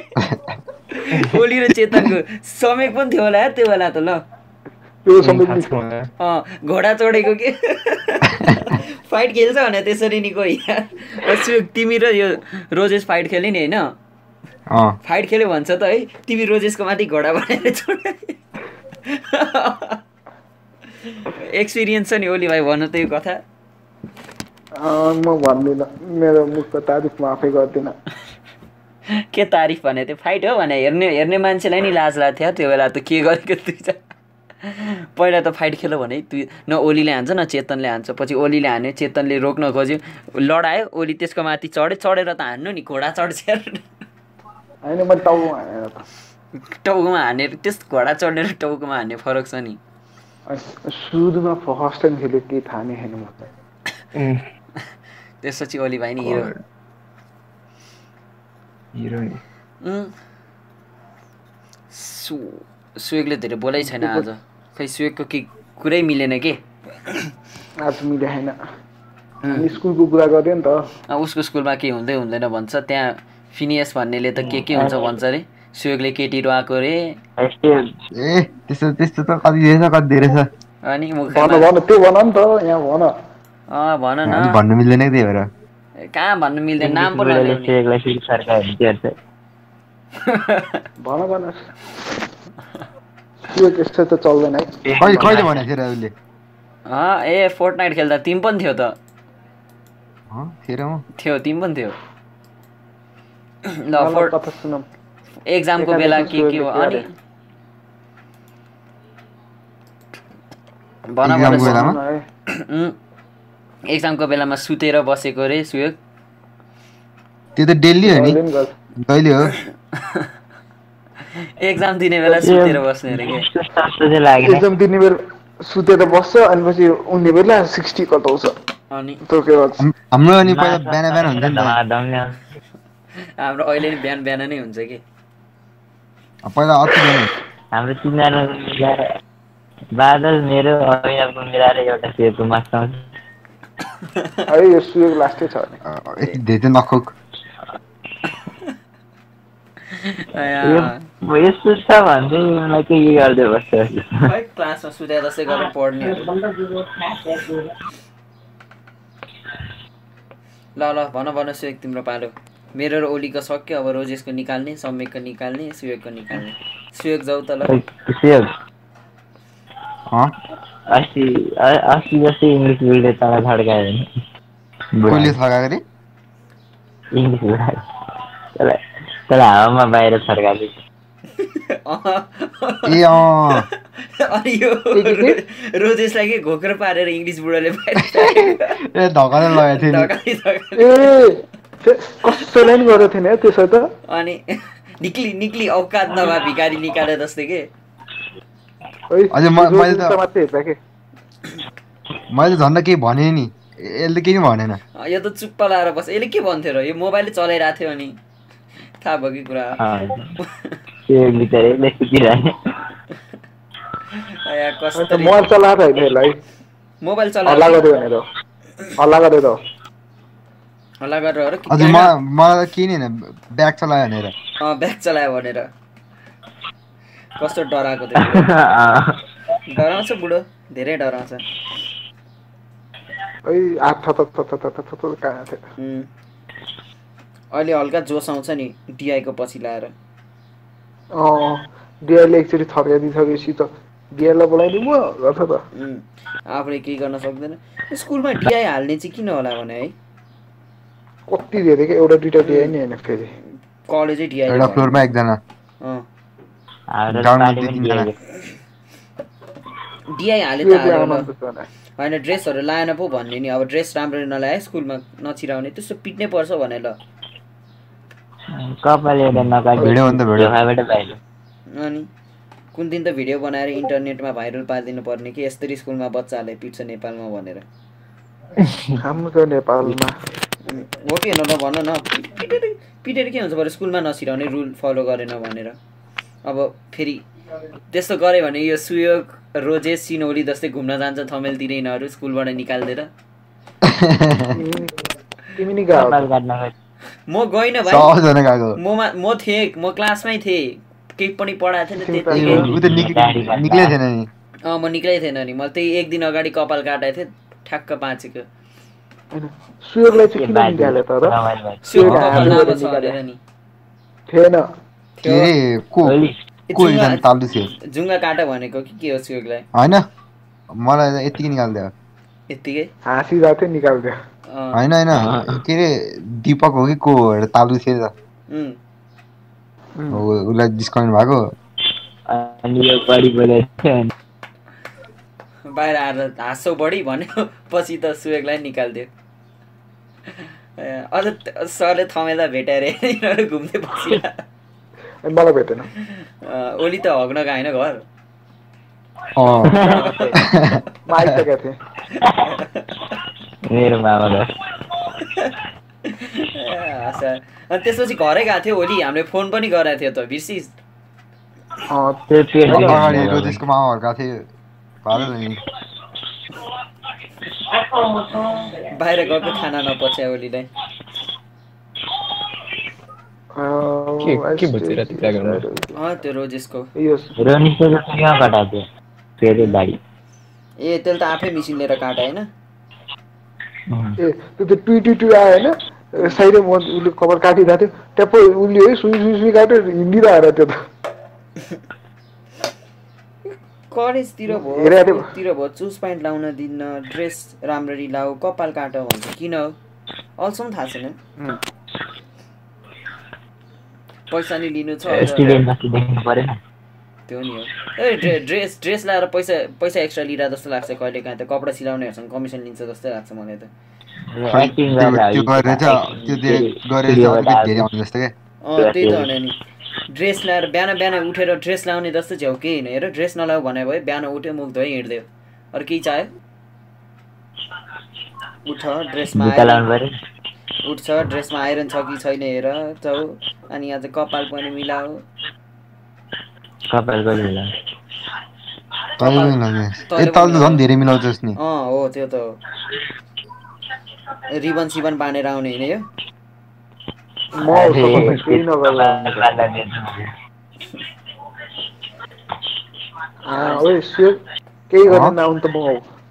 ओली र चेतनको समेक पनि थियो होला यार त्यो बेला त ल। घोडा चढेको के? फाइट खेल्छ भने त्यसरी नि कोही। तिमी र यो रोजेस फाइट खेल्यो नि होइन? अँ। फाइट खेल्यो भन्छ त है? तिमी रोजेसको माथि घोडा बनाएर एक्सपिरियन्स छ नि ओली भाइ भन्नु त यो कथा। अँ, म भन्दिनँ। मेरो मुखको तारिफ म आफै गर्दिनँ। के तारिफ भने त्यो? फाइट हो भने हेर्ने हेर्ने मान्छेलाई नि लाज लाग्थ्यो। त्यो बेला त के गरेको दुईजना पहिला त फाइट खेल्यो भने दुई न ओलीले हान्छ न चेतनले हान्छ। पछि ओलीले हान्यो चेतनले रोक्न खोज्यो लडायो ओली त्यसको माथि चढ्यो चढेर त हान्नु नि घोडा चढ्छ यार। होइन मैले टाउको हानेर त। टाउकोमा हानेर त्यस घोडा चढेर टाउकोमा हान्ने फरक छ नि। सुरुमा फर्स्ट टाइम खेल्यो केही थाहा नै छैन म त त्यसपछि ओली भाइ नि हिरो। हिरो नि. सु सुवेगले धेरै बोलै छैन आज। खै सुवेगको के कुरै मिलेन के? आज मिले छैन। हामी स्कुलको कुरा गऱ्यो नि त। उसको स्कुलमा के हुँदै हुँदैन भन्छ। त्यहाँ फिनियस भन्नेले त के के हुन्छ भन्छ अरे सुवेगले केटीहरू आएको अरे यस्तै ए त्यस्तो त्यस्तो त कति धेरै छ कति धेरै छ? अनि भन नि त यहाँ भन। अँ भन हामी न भन्नु मिल्दैन त्यही भएर? कहाँ भन्नु मिल्दैन? नाम पो भन भन। त्यो त्यस्तो त चल्दैन है। कहिले कहिले भनेको थियो र उसले? अँ ए फोर्ट नाइट खेल्दा तिमी पनि थियो त। थियो तिमी पनि थियो। ल फोर्ट एक्जामको बेला के के हो? अनि? भन एक्जामको बेलामा? सुतेर बसेको अरे सुयोग। त्यो त डेली हो नि। कहिले हो। एक्जाम दिने बेला सुतेर बस्ने अरे एक्जाम दिने बेला सुतेर बस्छ अनि पछि उन्ने बेला सिक्सटी कटाउँछ। अनि? हाम्रो अनि पहिला बिहान बिहान हुन्छ नि। हाम्रो अहिले नि बिहान बिहान नै हुन्छ कि? पहिला अति बिहान। हाम्रो तिनजना मिलाएर बादल मेरो अभिनवको मिलाएर एउटा मार्क्स आउँछ है यो सुयोग लास्टै छ यति धेरै नखोक। यस्तो छ भने चाहिँ मलाई के के गर्दै बस्छ खै क्लासमा सुते जस्तै गरेर पढ्ने ल ल भन भन सुयोग तिम्रो पालो मेरो र ओलीको सक्यो अब रोजेसको निकाल्ने सम्यकको निकाल्ने सुयोगको निकाल्ने सुयोग जाऊ त ल अस्ति अस्ति जस्तै इङ्ग्लिस बुढीले तँलाई थड्कायो भने इङ्ग्लिस बुढा तँलाई हावामा बाहिर अँ अनि यो रोजेसलाई के घोक्रो पारेर इङ्ग्लिस बुढोले धकाले लगाएको थियो नि ढकाली ढकाली। ए त्यो कसैलाई नि गरेको थिएन त्यसो त अनि निक्ली निक्ली औकात नभए भिकारी निकाले जस्तै के मैले त- जुत्ता मात्रै हेर्दा के मैले झन्डा केही भने नि यसले केही भनेन यो त चुप्प लाएर बस यसले के भन्थ्यो र यो मोबाइलले चलाइरहेको थियो अनि थाहा भयो कि कुरा मोबाइल मोबाइल हल्ला चलाएर गर्यो भनेर हल्ला गरेर हल्ला म मलाई केही नि होइन ब्याग चलायो भनेर अँ, ब्याग चलायो भनेर कस्तो डराएको थियो डराउँछ बुढो धेरै डराउँछ है हात थत थत थत थत थत कहाँ थियो उम्। अहिले हल्का जोस आउँछ नि डिआईको पछि लाएर। अँ डिआरले एकचोटि थर्काइदिइसकेपछि त म गर्छ त। उम्। आफूले केही गर्न सक्दैन। स्कुलमा डिआई हाल्ने चाहिँ किन होला भने है? कति धेरै क्या एउटा दुइटा डिआई नि होइन फेरि। कलेजै डिआई एउटा फ्लोरमा एकजना। डिआई हाले त। होइन ड्रेसहरू लाएन पो भन्ने नि। अब ड्रेस राम्ररी नलाए स्कुलमा नचिराउने। त्यस्तो पिट्नै पर्छ भने ल कपाल एउटा नकाटी भिडियो भने त भिडियो। ढोकाबाट बाहिर अनि कुन दिन त भिडियो बनाएर इन्टरनेटमा भाइरल पारिदिनु पर्ने कि यस्तरी स्कुलमा बच्चाहरूले पिट्छ नेपालमा भनेर? हाम्रो नेपालमा। उम्, हो कि होइन ल भन न पिटेर पिटेर के हुन्छ बरु? स्कुलमा नसिराउने रुल फलो गरेन भनेर। अब फेरि त्यस्तो गऱ्यो भने यो सुयोग रोजेस सिनौली जस्तै घुम्न जान्छ थमेलतिर यिनीहरू स्कुलबाट निकालिदिएर। म गइनँ भाइ। सबजना गएको ममा म थिएँ म क्लासमै थिएँ। केही पनि पढाएको थिएन ए, त्यतिकै ऊ त निक- निक्लै थिएन नि। अँ म निक्लै थिएन नि। मैले त्यही एक दिन अगाडि कपाल काटेको थिएँ ठ्याक्क बाँचेको। जुङ्गा काट भनेको कि के हो सुयोगलाई? होइन। मलाई त यत्तिकै निकालिदियो। यत्तिकै? हाँसिरहेको थियो निकालिदियो। होइन होइन के अरे दिपक हो कि को तालु थियो त उसलाई डिस्काउन्ट भएको बाहिर आएर हाँसौ बढी भन्यो पछि त सुयोगलाई निकालिदियो अझ सरले थमेदा भेटाएर यिनीहरू घुम्दै अनि मलाई भेटेन ओली त हग्न गएन घर अँ म आइसकेको थिएँ मेरो मामा हाँस। अनि त्यसपछि घरै गएको थियो ओली हामीले फोन पनि गराएको थियो त बिर्सिस थियो। बाहिर गएको खाना नपच्या ओलीलाई। त्यो रोजेसको ए त्यसले त आफै मिसिन लिएर काट होइन? ए त्यो त टुई टुई टुई आयो होइन? साइडै म उसले कभर काटिरहेको थियो। ट्याप्पै उसले है सुई सुई सुई काट्यो हिँडिरहेर त्यो त। कलेजतिर हेरेको भयो थिएँ। तिर भयो चुज प्यान्ट लाउन दिन्न ड्रेस राम्ररी लाऊ कपाल काट भन्छ किन हो? अल्छौँ थाहा छैन। पैसा नि लिनु छ। त्यो नि हो। ए ड्रे- ड्रेस ड्रेस लाएर पैसा पैसा एक्स्ट्रा लिएर जस्तो लाग्छ कहिले काहीँ त। कपडा सिलाउनेहरूसँग कमिसन लिन्छ जस्तै लाग्छ मलाई त। त्यही त भने नि। ड्रेस लाएर बिहान बिहान उठेर ड्रेस लाउने जस्तो छेउ केही होइन? हेर ड्रेस नलाऊ भने भयो बिहान उठ्यो मुख धोइ हिँड्यो अरू केही चाह्यो? उठ ड्रेसमा उठ्छ ड्रेसमा आइरन छ कि छैन हेर जाऊ अनि अझ कपाल पनि मिलाऊ। लगाए तैँले ए तल त झन् धेरै मिलाउँछस् नि अँ हो त्यो त हो रिबन सिबन बाँधेर आउने होइन यो केही गरेर नआउनु त म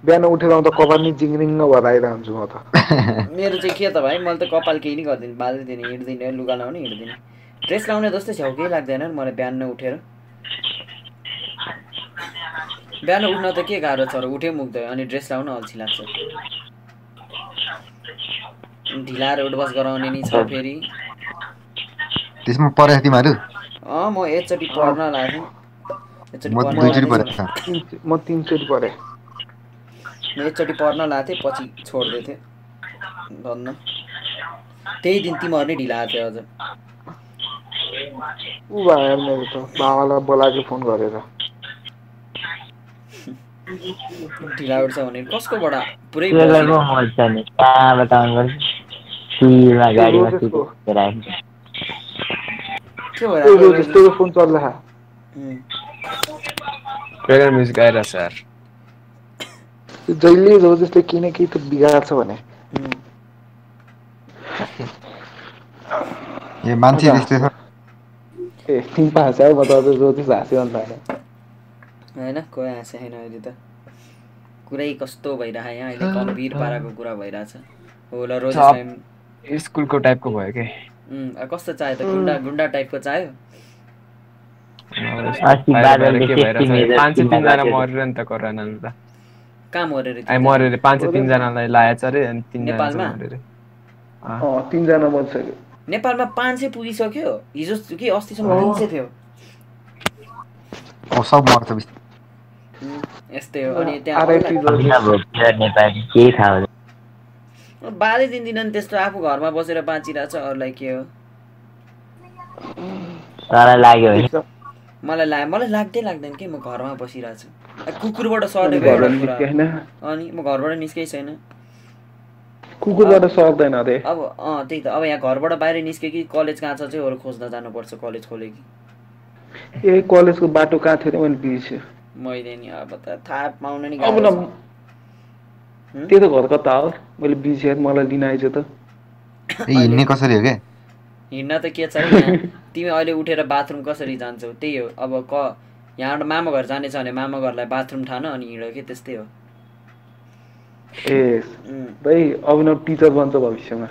बिहान उठेर आउँदा कपाल नि जिङरिङ्ग भएर आइरहन्छु म त मेरो चाहिँ के त भाइ मैले त कपाल केही नै गर्दिनँ बाल्दिनँ हिँड्दिनँ लुगा लाउने हिँड्दिनँ ड्रेस लाउने जस्तै छेउ केही लाग्दैन मलाई बिहान नै उठेर बिहान उठ्न त के गाह्रो छ र उठे मुक्दैन अनि ड्रेस लाउन अल्छी लाग्छ। ढिलाएर उठबस गराउने नि छ फेरि। त्यसमा परेछ तिमीहरू अँ म एकचोटि पढ्न लाग्थेँ एकचोटि म तिनचोटि परेँ म एकचोटि पढ्न लाएको थिएँ पछि छोडिदिएको थिएँ धन्न त्यही दिन तिमीहरू नै ढिला आएको थियो अझ ऊ भयो मेरो त बाबालाई बोलाएको फोन गरेर। ढिला उठ्छ भने कसकोबाट? पुरै छ कहाँबाट के म्युजिक जहिले रोजेसले केही न केही त बिगार्छ भने। ए मान्छे त्यस्तै छ। ए तिमी हाँस्यो है म त अझ रोजेस हाँस्यो अन्त होइन। होइन कोही हाँसे छैन अहिले त। कुरै कस्तो भइरहेको यहाँ? अहिले गम्भीर पाराको कुरा भइरहेछ हो ल टाइम स्कुलको टाइपको भयो कि? कस्तो चाह्यो त? गुन्डा गुन्डा टाइपको चाह्यो। मरेर पाँच तिनजनालाई अरे अनि तिनजना नेपालमा? तिनजना पाँच सय पुगिसक्यो। हिजो कि अस्तिसम्म तिन सय थियो। सब यस्तै हो अनि त्यहाँ बाधै दिँदिन नि त्यस्तो आफू घरमा बसेर बाँचिरहेको छ अरूलाई के हो तर लाग्यो मलाई ला मलाई लाग्दै लाग्दैन कि म घरमा बसिरहेको छु कुकुरबाट सर्ने अनि म घरबाट निस्केकै छैन कुकुरबाट सर्दैन अरे अब अँ त्यही त अब यहाँ घरबाट बाहिर निस्के कि कलेज कहाँ छ चाहिँ अरू खोज्न जानुपर्छ कलेज खोले कि ए कलेजको बाटो कहाँ थियो मैले बिर्सेँ मैले नि अब त थाहा पाउन नि अब। त्यो त घर कता हो मैले बिर्सेँ मलाई लिन आइज त। हिँड्ने कसरी हो क्या हिँड्न त के छ तिमी अहिले उठेर बाथरुम कसरी जान्छौ? त्यही हो अब क यहाँबाट मामा घर जाने छ भने मामा घरलाई बाथरुम ठान अनि हिँड के त्यस्तै हो। ए भाइ अभिनव टिचर बन्छ भविष्यमा।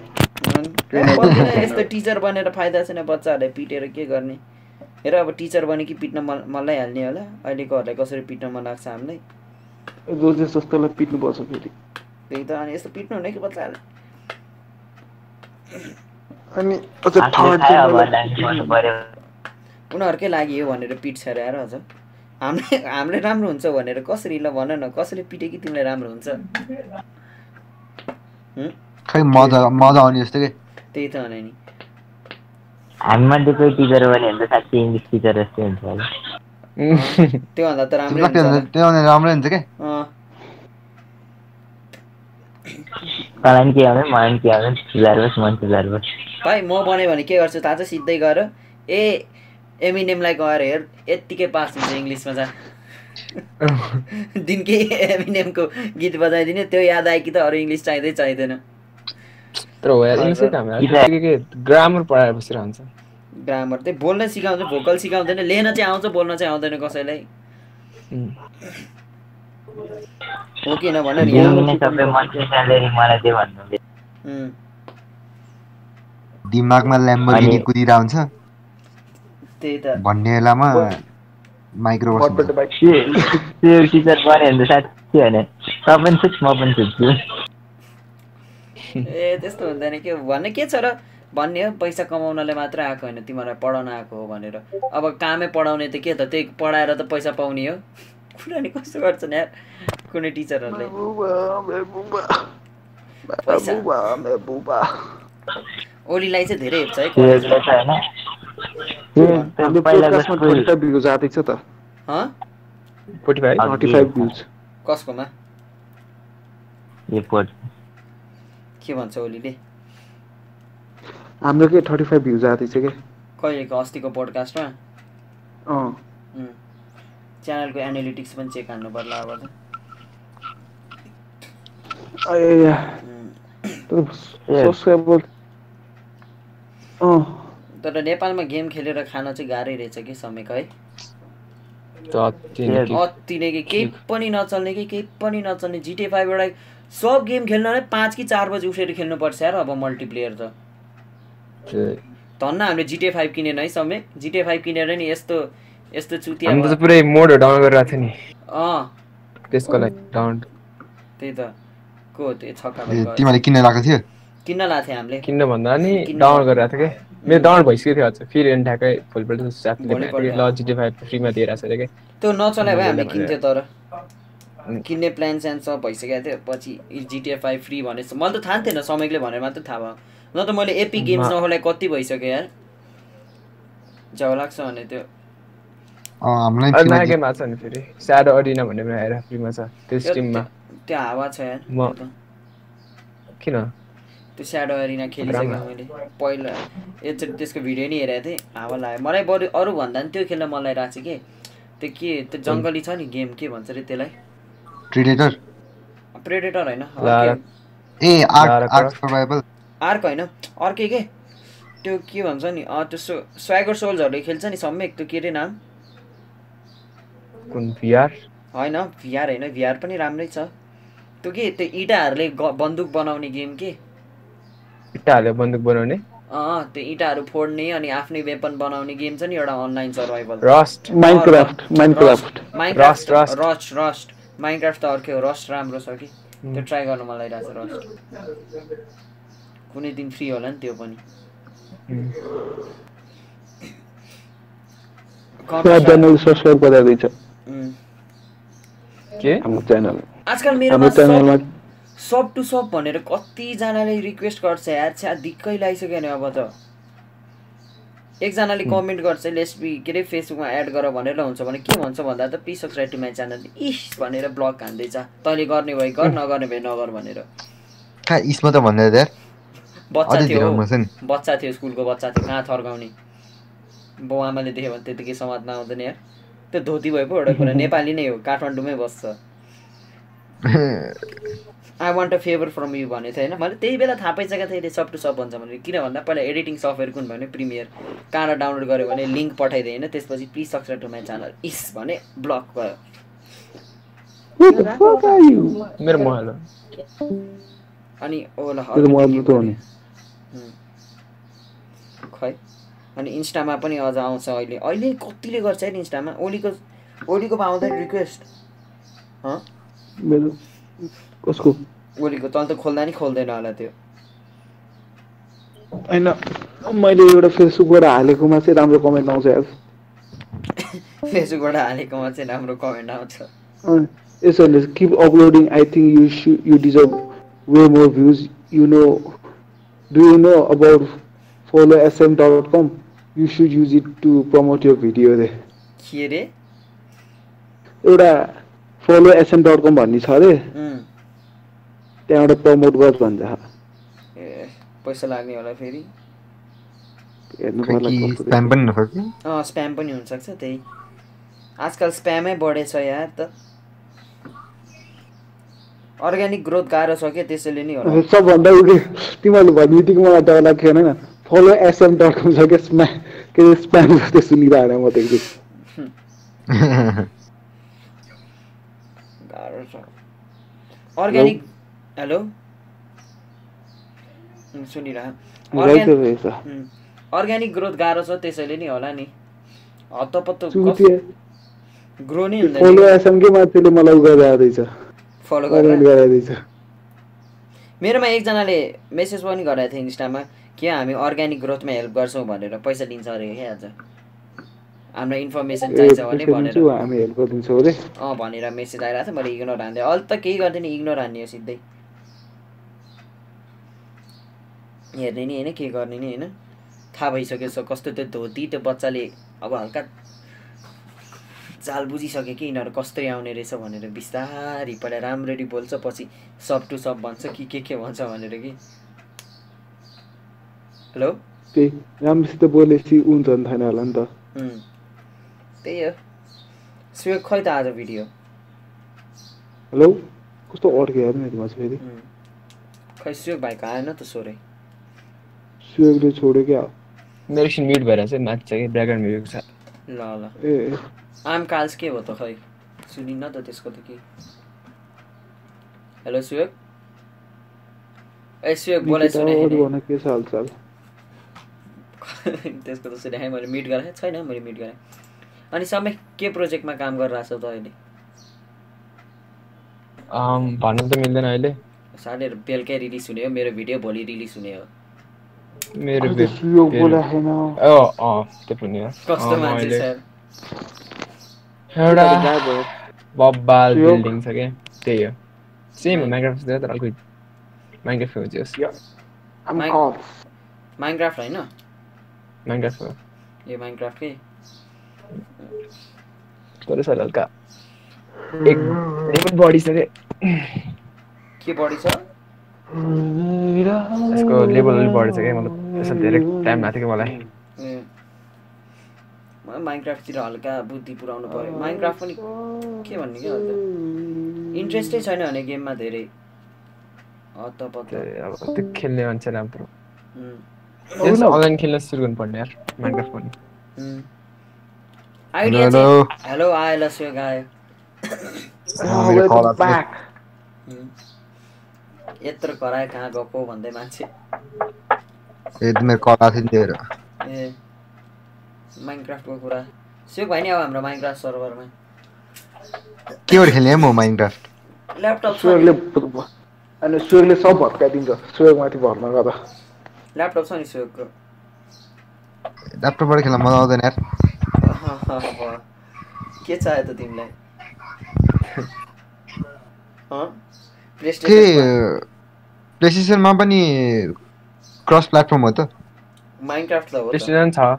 यस्तो टिचर बनेर फाइदा छैन बच्चाहरूलाई पिटेर के गर्ने? हेर अब टिचर बने कि पिट्न मन मलाई हाल्ने होला? अहिलेकोहरूलाई कसरी पिट्न मन लाग्छ हामीलाई? रोजेस जस्तोलाई पिट्नुपर्छ फेरि। त्यही त अनि यस्तो पिट्नु हुने कि बच्चाहरूले अनि उनीहरूकै लागि हो भनेर पिट्छ अरे यार अझ। हामीले हामीले राम्रो हुन्छ भनेर कसरी ल भन न कसरी पिटे कि तिमीलाई राम्रो हुन्छ? खै मजा मजा आउने जस्तो के? त्यही त भने नि। हामीमध्ये कोही टिचर भने त साँच्चै इङ्ग्लिस टिचर जस्तै हुन्छ होला त्योभन्दा त राम्रै तिमीलाई हुन्छ त्यो होला। त्यो भने राम्रै हुन्छ तँलाई पनि के आउँदैन मलाई पनि के आउँदैन सुधार बस् मन सुधार बस् भाइ म बन्यो भने के गर्छु थाहा छ सिधै गएर ए एमिनेमलाई गएर हेर यत्तिकै पास हुन्छ इङ्ग्लिसमा जा दिनकै एमिनेमको गीत बजाइदिने त्यो याद आयो कि त अरू इङ्ग्लिस चाहिँदै चाहिँदैन तर हो के के ग्रामर पढाएर बसिरहन्छ ग्रामर त्यही बोल्न सिकाउँछ भोकल सिकाउँदैन लेख्न चाहिँ आउँछ बोल्न चाहिँ आउँदैन कसैलाई. हो कि नभन दिमागमा ल्याम्बोगिनी अनि- कुदिरहेको हुन्छ त्यही त। भन्ने बेलामा माइक्रो टिचर बन्यो भने साँच्चै भने त पनि छुट म पनि छुट्छु ए त्यस्तो हुँदैन के भन्ने के छ र? भन्ने हो पैसा कमाउनलाई मात्र आएको होइन तिमीहरूलाई पढाउन आएको हो भनेर। अब कामै पढाउने त के त त्यही पढाएर त पैसा पाउने हो। कुरा नि कस्तो गर्छन् यार? कुनै टिचरहरूले। ओलीलाई चाहिँ धेरै हेप्छ है कसकोमा? के भन्छ ओलीले? हाम्रो के थर्टी फाइभ भ्युज आएको थिएछ क्या कहिलेको अस्तिको पोडकास्टमा अँ। च्यानलको एनालिटिक्स पनि चेक हान्नु पर्ला अब त। तर नेपालमा गेम खेलेर खान चाहिँ गाह्रै रहेछ कि समयको है? अति नै कि केही पनि नचल्ने कि केही पनि नचल्ने। जिटे फाइभ एउटा सब गेम खेल्न नै पाँच कि चार बजी उठेर खेल्नुपर्छ यार अब मल्टिप्लेयर त। धन्न हामीले जिटे फाइभ किनेन है समय जिटे फाइभ किनेर नि यस्तो यस्तो चुतिया भयो। पुरै मोडहरू डाउन गरिरहेको थियो नि। अँ। त्यसको लागि डाउन। त्यही त। को हो त्यो छक्का? तिमीहरूले किन्न लगाएको थियो? किन्न लाएको थिएँ हामीले। किन्न भन्दा नि डाउन। गरिरहेको थियो क्या मेरो डाउन भइसकेको थियो अझ फेरि अनि ठ्याक्कै भोलिपल्ट ल जिटी फाइभ फ्रीमा दिइरहेको छ अरे क्या त्यो नचलाए भए हामीले मैले किन्थ्यो तर. किन्ने प्लान स्यान सब भइसकेको थियो। पछि जिटिए फाइभ फ्री भनेछ मैले त थाहा थिएन समयले भनेर मात्रै थाहा भयो। न त मैले एपी गेम्स नखोलाइ कति भइसक्यो यार? जाउ लाग्छ भने त्यो। नयाँ गेम आएको छ नि फेरि। स्याडो अडिना भन्ने पनि आएर फ्रीमा छ। त्यो स्टिममा त्यो हावा छ यार म-। किन? त्यो स्याडो एरिना खेलिसकेँ। मैले। पहिला एकचोटि त्यसको भिडियो नि हेरेको थिएँ। हावा लाग्यो। मलाई बरु अरू भन्दा पनि त्यो खेल्न मन लागिरहेको छ कि? त्यो के त्यो जङ्गली छ नि गेम के भन्छ अरे त्यसलाई? प्रिडेटर प्रेडेटर होइन। ए आर्क आर्क। सर्भाइभल आर्क होइन अर्कै के त्यो के भन्छ नि अँ त्यो सो स्वागर सोल्सहरूले खेल्छ नि सम्यक त्यो के अरे नाम? कुन भिआर होइन भिआर होइन भिआर पनि राम्रै छ। त्यो के त्यो इँटाहरूले बन्दुक बनाउने गेम के? इट्टा हालेर बन्दुक बनाउने? अँ त्यो इँटाहरू फोड्ने अनि आफ्नै वेपन बनाउने गेम छ नि एउटा online survival. Rust Minecraft Minecraft. Rust Rust Minecraft त अर्कै हो रस्ट राम्रो छ कि? त्यो ट्राई गर्नु मन लागिरहेको छ रस्ट कुनै दिन फ्री होला नि त्यो पनि। Channel subscribe. के? हाम्रो च्यानल आजकल मेरोमा च्यानलमा सब टु सब भनेर कतिजनाले रिक्वेस्ट गर्छ यार छ्या दिक्कै लागिसक्यो नि अब त। एकजनाले कमेन्ट गर्छ लेसबी के अरे फेसबुकमा एड गर भनेर हुन्छ भने के भन्छ भन्दा त please subscribe to my channel is भनेर ब्लग हान्दैछ। तैँले गर्ने भए गर नगर्ने भए नगर भनेर। कहाँ इसमा त भन्दै बच्चा थियो। बच्चा थियो स्कुलको बच्चा थियो कहाँ थर्काउने? बाउ आमाले देख्यो भने त्यतिकै समात्न आउँदैन यार। त्यो धोती भयो पो एउटा कुरा नेपाली नै हो काठमाडौँमै बस्छ। I want a favour from you भनेको थिएँ होइन? मैले त्यही बेला थाहा पाइसकेको थिएँ सब टु सब भन्छ भने किन भन्दा पहिला एडिटिङ सफ्टवेयर कुन भने प्रिमियर कहाँबाट डाउनलोड गऱ्यो भने लिङ्क पठाइदिएँ होइन? त्यसपछि please subscribe to my channel इस भने ब्लक भयो। What the fuck are you? मेरो मोबाइल हो अनि ओला तेरो मोबाइल त हो नि खै अनि इन्स्टामा पनि अझ आउँछ अहिले। अहिले कतिले गर्छ है इन्स्टामा? ओलीको ओलीको आउँदैन रिक्वेस्ट हँ? मेरो कसको? ओलीको तल त खोल्दा नि खोल्दैन होला त्यो। होइन मैले एउटा फेसबुकबाट हालेकोमा चाहिँ राम्रो कमेन्ट आउँछ यार। फेसबुकबाट हालेकोमा चाहिँ राम्रो कमेन्ट आउँछ। अँ, यसोले keep uploading I think you you deserve way more views you know do you know about dot com you should use it to promote your video रे के अरे एउटा फलो एसएम डट कम भन्ने छ अरे त्यहाँबाट प्रमोट गर भन्छ। ए पैसा लाग्ने होला फेरि। स्प्याम पनि नख कि अँ स्प्याम पनि हुनसक्छ त्यही। आजकल स्प्यामै बढेछ यार त। अर्ग्यानिक ग्रोथ गाह्रो छ क्या त्यसैले नि होला। सबभन्दा तिमीहरूले भन्ने बित्तिकै मलाई डर लाग्यो होइन फलो एसएम डट कम छ क्या स्म्या के अरे स्प्याम जस्तै सुनिरहेको म त एकदम अर्ग्यानिक हेलो सुनिरह। अर्ग्यानिक ग्रोथ गाह्रो छ त्यसैले नि होला नि। हत्तपत्त ग्रो नै फलो हुँदैन। एसएमकै मान्छेले मलाई उयो गरिरहेको रहेछ फलो कमेन्ट गरेर गरिरहेको रहेछ मेरोमा एकजनाले मेसेज पनि गरेको थियो इन्स्टामा कि हामी अर्ग्यानिक ग्रोथमा हेल्प गर्छौँ भनेर पैसा दिन्छ अरे क्या आज? हामीलाई इन्फर्मेसन चाहिन्छ भने भनेर। अँ भनेर मेसेज आइरहेको थियो मैले इग्नोर हान्थेँ अहिले त केही गर्दैन इग्नोर हान्ने हो सिधै। हेर्ने नि होइन के गर्ने नि होइन। थाहा भइसक्यो छ कस्तो त्यो धोती त्यो बच्चाले अब हल्का चाल बुझिसक्यो कि यिनीहरू कस्तै आउने रहेछ भनेर बिस्तारी पहिला राम्ररी बोल्छ पछि सब टु सब भन्छ कि के के भन्छ भनेर कि। हेलो त्यही राम्रोसित बोलेपछि हुन्छ नि छैन होला नि त त्यही हो सुयोग खै त आज भिडियो हेलो कस्तो अड्क्यो हेर्नु चाहिँ फेरि. खै सुयोग भाइको आएन त सोरै सुयोगले छोड्यो क्या मेरो एकछिन म्युट भएर चाहिँ माथि छ कि ब्याकग्राउन्ड म्युजिक छ ल ल ए ए, आम काल्स के हो त खै सुनिन्न त त्यसको त के हेलो सुयोग ए सुयोग बोलाइ सुने के छ हालचाल त्यसको त सुने मैले मिट गरेँ। छैन मैले मिट गरेँ। अनि समय के प्रोजेक्टमा काम गरिरहेको छौ त अहिले? भन्नु त मिल्दैन अहिले। साले बेलुकै रिलिज हुने हो मेरो भिडियो भोलि रिलिज हुने हो। मेरो कस्तो मान्छे छ एउटा बब्बाल। बिल्डिङ छ क्या? त्यही हो। सेम हो माइक्रोफ्ट तर अर्को माइक्रोफ्ट हो caught. माइनक्राफ्ट होइन? हो ए माइनक्राफ्ट के तर सर हल्का एक लेभल बढी छ क्या के बढी छ यसको लेभल अलिक बढी छ क्या मतलब यसो धेरै टाइम लाग्थ्यो कि मलाई मलाई माइनक्राफ्टतिर हल्का बुद्धि पुऱ्याउनु पऱ्यो माइनक्राफ्ट पनि के भन्ने क्या अन्त इन्ट्रेस्टै छैन भने गेममा धेरै अब त्यो खेल्ने मान्छे राम्रो अनलाइन खेल्न सुरु गर्नुपर्ने यार माइक्रोफ्ट पनि आइडिया हेलो हेलो आयो ल सुयोग आयो अँ, मेरो कल आएको थियो। उम्। यत्रो करायो कहाँ गएको भन्दै मान्छे। ए मेरो कल थियो नि त्यही भएर। ए माइनक्राफ्टको कुरा। सुयोग भाइ नि अब हाम्रो माइनक्राफ्ट सर्भरमा केबाट खेल्ने है म माइनक्राफ्ट ल्यापटप नि। अनि सुयोगले सब भत्काइदिन्छ। सुयोगमाथि भर्ना गर्दा ल्यापटप छ नि सुयोगको ल्यापटपबाट खेल्न मजा आउँदैन यार। के चाहियो त तिमीलाई? के प्लेस्टेसनमा पनि क्रस प्लेटफर्म हो त? माइनक्राफ्ट त हो प्लेस्टेसन छ। अँ,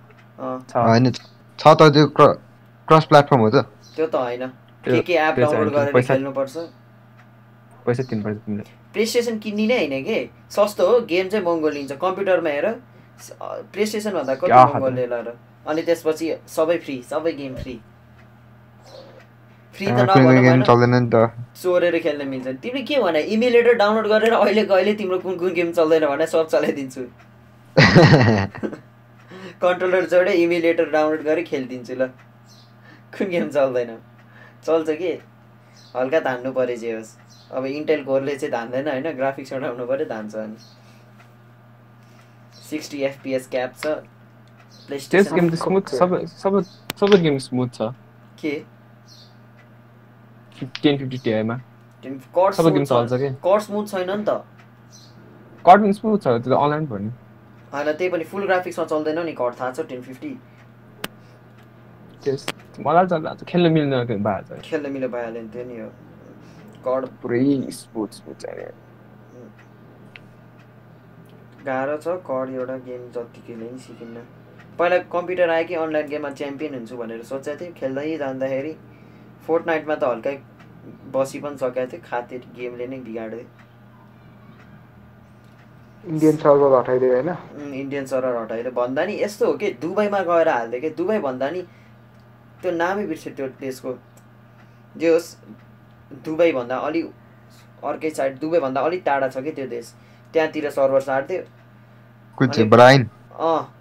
छ। होइन छ त त्यो क्रस प्लेटफर्म हो त। त्यो त होइन। के के एप डाउनलोड गरेर खेल्नुपर्छ? पैसा तिर्नुपर्छ तिमीले प्लेस्टेसन किन्ने नै होइन कि? सस्तो हो गेम चाहिँ महँगो लिन्छ। कम्प्युटरमा हेर प्लेस्टेसन भन्दा कति महँगो? लिएर र अनि त्यसपछि सबै फ्री सबै गेम फ्री फ्री त नभनौँ चल्दैन नि त। चोरेर खेल्न मिल्छ। तिमीले के भने इमेलेटर डाउनलोड गरेर अहिले कहिले तिम्रो कुन कुन गेम चल्दैन भने सब चलाइदिन्छु। कन्ट्रोलर जोडे इमेलेटर डाउनलोड गरेर खेलिदिन्छु ल। कुन गेम चल्दैन। चल्छ कि? हल्का धान्नु पऱ्यो जे होस्। अब इन्टेल कोरले चाहिँ धान्दैन होइन? ग्राफिक्स उठाउनु पऱ्यो धान्छ अनि। सिक्सटी एफपिएस क्याप छ त्यस गेम त स्मुथ सबै सबै सबै गेम स्मुथ छ। के? टेन फिफ्टी टिआईमा कट सबै गेम चल्छ कि? कट स्मुथ छैन नि त। कार्टुन स्मुथ छ त्यो अनलाइन भयो नि। होइन त्यही पनि फुल ग्राफिक्समा चल्दैन नि कट थाहा छ टेन फिफ्टी। त्यस मलाई चल्दा खेल्न मिल्दैन त्यो भएको छ खेल्न मिलो भइहाल्यो नि त्यो नि हो। पुरै स्मुथ स्मुथ छ अरे। गाह्रो छ कड एउटा गेम जत्तिकैले नि सिकिन्न। पहिला कम्प्युटर आयो कि अनलाइन गेममा च्याम्पियन हुन्छु भनेर सोचेको थिएँ खेल्दै जाँदाखेरि फोर्ट नाइटमा त हल्का बसी पनि सकेको थियो खाते गेमले नै बिगाड्यो इन्डियन सर्भर हटाइदियो होइन? इन्डियन सर्भर हटाएर भन्दा नि यस्तो हो कि दुबईमा गएर हालिदियो कि दुबई भन्दा नि त्यो नामै बिर्स्यो त्यो देशको। जे होस् दुबई भन्दा अलि अर्कै साइड दुबई भन्दा अलिक टाढा छ कि त्यो देश? त्यहाँतिर सर्भर सार्थ्यो अँ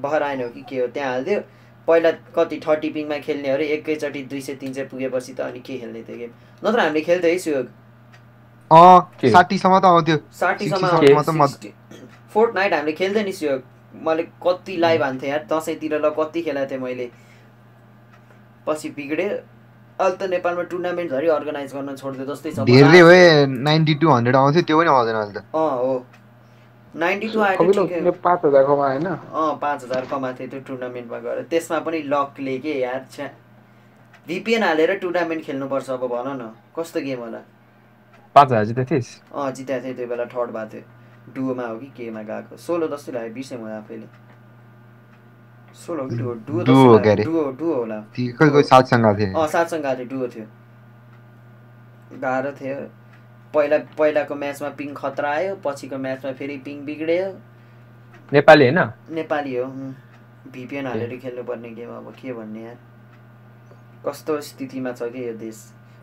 बहराइन हो कि के हो त्यहाँ हालिदियो पहिला कति थर्टी पिङमा खेल्नेहरू एकैचोटि दुई सय तिन सय पुगेपछि त अनि के खेल्ने थियो गेम नत्र हामीले खेल्थ्यो है सुयोग? साठीसम्म त आउँथ्यो। साठीसम्म 60 सम्म त म- फोर्ट नाइट हामीले खेल्थ्यो नि सुयोग। मैले कति लाइभ हान्थेँ यार दसैँतिर ल कति खेलाएको थिएँ मैले। पछि बिग्डे अहिले त नेपालमा टुर्नामेन्टहरू अर्गनाइज गर्न छोडिदियो जस्तै छ। धेरै भए नाइन्टी टू हन्ड्रेड आउँथ्यो त्यो पनि आउँदैन अहिले त। अँ हो। नाइन्टी टू आएको कपिल ठिकै। तिमीले पाँच हजार कमा होइन? अँ पाँच हजार कमाएको थिएँ त्यो टुर्नामेन्टमा गएर। त्यसमा पनि लकले के यार छ्या। भिपिएन हालेर टुर्नामेन्ट खेल्नुपर्छ अब भन न। कस्तो गेम होला? पाँच हजार जितेको थिइस् अँ जिताएको थिएँ त्यो बेला थर्ड भएको थियो। डुओमा हो कि केमा गएको। सोलो जस्तो लाग्यो बिर्सेँ म आफैले। सोलो कि डुओ डुओ डुओ अरे? डुओ डुओ होला. खोइ साथसँग गएको थिएँ। अँ सातसँग थियो डुओ थियो। गाह्रो थियो। पहिला पहिलाको म्याचमा पिङ खतरा आयो पछिको म्याचमा फेरि पिङ बिग्रियो। नेपाली होइन? नेपाली हो भिपिएन हालेर खेल्नुपर्ने गेम अब के भन्ने यार। कस्तो स्थितिमा छ कि यो देश?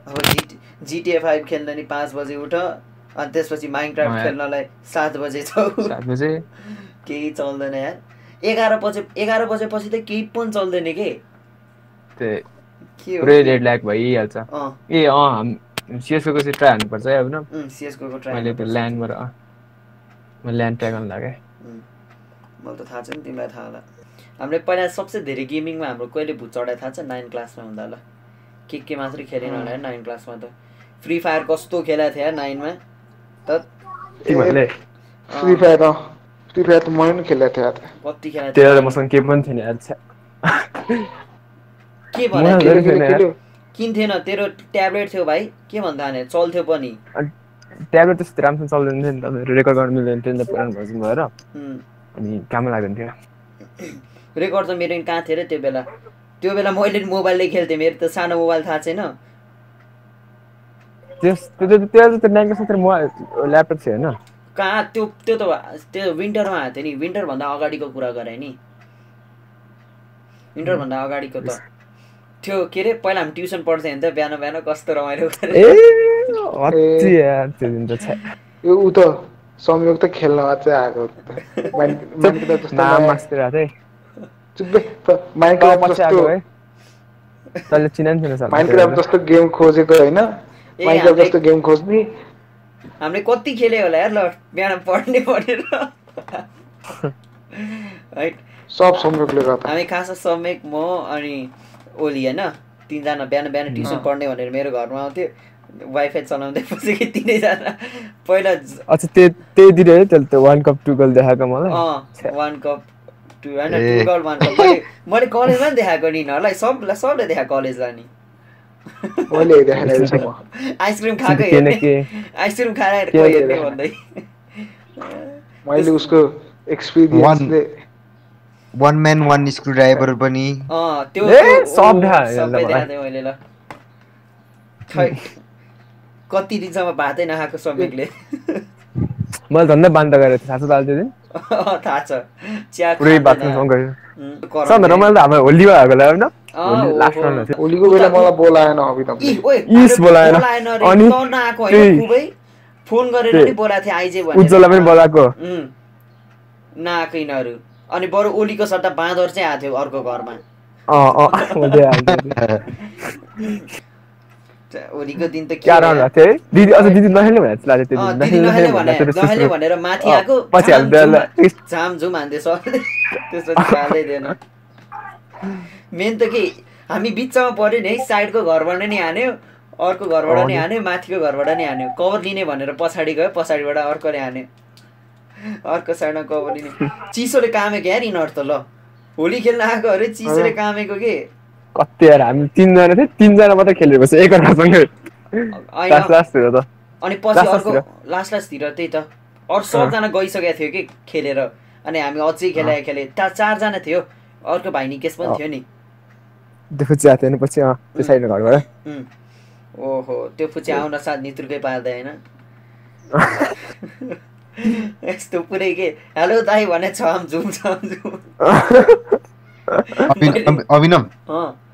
अब जिटी जिटिए फाइभ खेल्न नि पाँच बजे उठ अनि त्यसपछि माइनक्राफ्ट खेल्नलाई सात बजे छौ केही चल्दैन यार। एघार बजे एघार बजेपछि त केही पनि चल्दैन के? पुरै रेड ल्याक भइहाल्छ। ए अँ हाम सिएसको चाहिँ ट्राई हान्नुपर्छ है अब न? सिएसको मैले ट्राई त्यो ल्यान्डबाट अँ म ल्यान्ड ट्राई गर्नु लागेँ। मलाई त थाहा छ नि तिमीलाई थाहा होला। हामीले पहिला सबसे धेरै गेमिङमा हाम्रो कहिले भुत चढाइ थाहा छ? नाइन क्लासमा हुँदा होला के के मात्रै खेलेन होला नाइन क्लासमा त। फ्री फायर कस्तो खेलाएको थियो नाइनमा त फ्री फायर त मैले पनि खेलेको थिएँ कति खेलाएको त्यो मसँग केही पनि थिएन यार। के मलाई भने धेरै खेल्यो छैन यार। खेल्यो किन्थेन तेरो ट्याब्लेट थियो भाइ के भन्दा भने चल्थ्यो पनि ट्याब्लेट त्यस्तो राम्रोसँग चल्दैन थियो नि त रेकर्ड गर्नु मिल्दैन थियो नि त पुरानो भर्जन भएर अनि कामै लाग्दैन थियो रेकर्ड त मेरो कहाँ थियो र त्यो बेला त्यो बेला मैले मोबाइलले खेल्थेँ मेरो त सानो मोबाइल थाहा छैन त्यस त्यो त्यो त्यो त्यो ल्यापटप थियो होइन कहाँ त्यो त्यो त त्यो विन्टरमा आएको थियो नि। विन्टरभन्दा अगाडिको कुरा गरे नि। विन्टरभन्दा अगाडिको त। थियो के अरे पहिला हामी ट्युसन पढ्थ्यो भने त बिहान बिहान कस्तो रमाइलो त्यो यो ऊ त संयोग त खेल्न अझै आएको माइनक्राफ्ट जस्तो गेम खोजेको होइन। माइनक्राफ्ट जस्तो गेम खोज्ने। हामीले कति खेल्यो होला यार ल बिहान पढ्ने भनेर। है। सब संयोगले गर्दा। हामी खास समेक म अनि ओली होइन? तिनजना बिहान बिहान ट्युसन पढ्ने भनेर मेरो घरमा आउँथ्यो। वाइफाई चलाउँदै बसेको तिनैजना। पहिला अच्छा त्यो त्यही दिन है त्यसले त्यो वान कप टु गोल देखाएको मलाई? अँ वान कप टु होइन। टु गल वान कप मैले मैले कलेजमा पनि देखाएको नि यिनीहरूलाई सबलाई सबले देखाएको कलेजलाई नि। मैले आइसक्रिम खाएको हेर्ने आइसक्रिम खाएर हेर्ने? भन्दै मैले उसको एक्सपिरियन्सले one man one screwdriver पनि त्यो सब सबै मैले ल खै कति दिनसम्म भातै नखाएको समीरले मैले धन्दै बान्द गरेको थिएँ दाल त्यो दिन थाहा छ चिया। रमाइलो त हाम्रो होली भएको होला होइन होलीको बेला मलाई बोलाएन बोलाएन। अनि फोन गरेर। नि बोलाएको थिएँ आइजे भनेर उज्जवललाई पनि बोलाएको नआएको यिनीहरू अनि बरु ओलीको सट्टा बाँदर चाहिँ आएको थियो अर्को घरमा ओलीको दिन त के क्या भयो राउन्ड यार? भएको थियो है दिदी अझ दिदी नखेल्ने भनेको जस्तो लाग्यो त्यो दिन नहेल्ने नहेल्ने भनेर माथि अँ, आएको पछि झाम हाल्दै झुम झाम झुम हान्दै सबले त्यसपछि हाल्दै दिएन मेन त के हामी बिचमा पऱ्यो नि है साइडको घरबाट नि हान्यो अर्को घरबाट नि हान्यो माथिको घरबाट नि हान्यो कभर लिने भनेर पछाडि गयो पछाडिबाट अर्कोले हान्यो अर्को साइडमा कभर लिने चिसोले कामेको यार यिनीहरू त ल होली खेल्न आएको अरे चिसोले कामेको के कति यार हामी तिनजना थियो तिनजना मात्रै खेलेको छ एकअर्कासँगै लास्ट लास्टतिर त। अनि पछि अर्को। लास्ट लास्टतिर त्यही त। अरू सबजना गइसकेको थियो कि खेलेर। अनि हामी अझै खेलाए खेले चा चारजना थियो। अर्को भाइ निकेश पनि थियो नि। त्यो फुच्ची आएको थियो नि पछि अँ। त्यो घरबाट. ओहो त्यो फुची आउन साथ नितुर्कै पार्दै होइन। यस्तो पुरै के? हेलो दाई भने छम झुम अभि- अभिनव। अँ।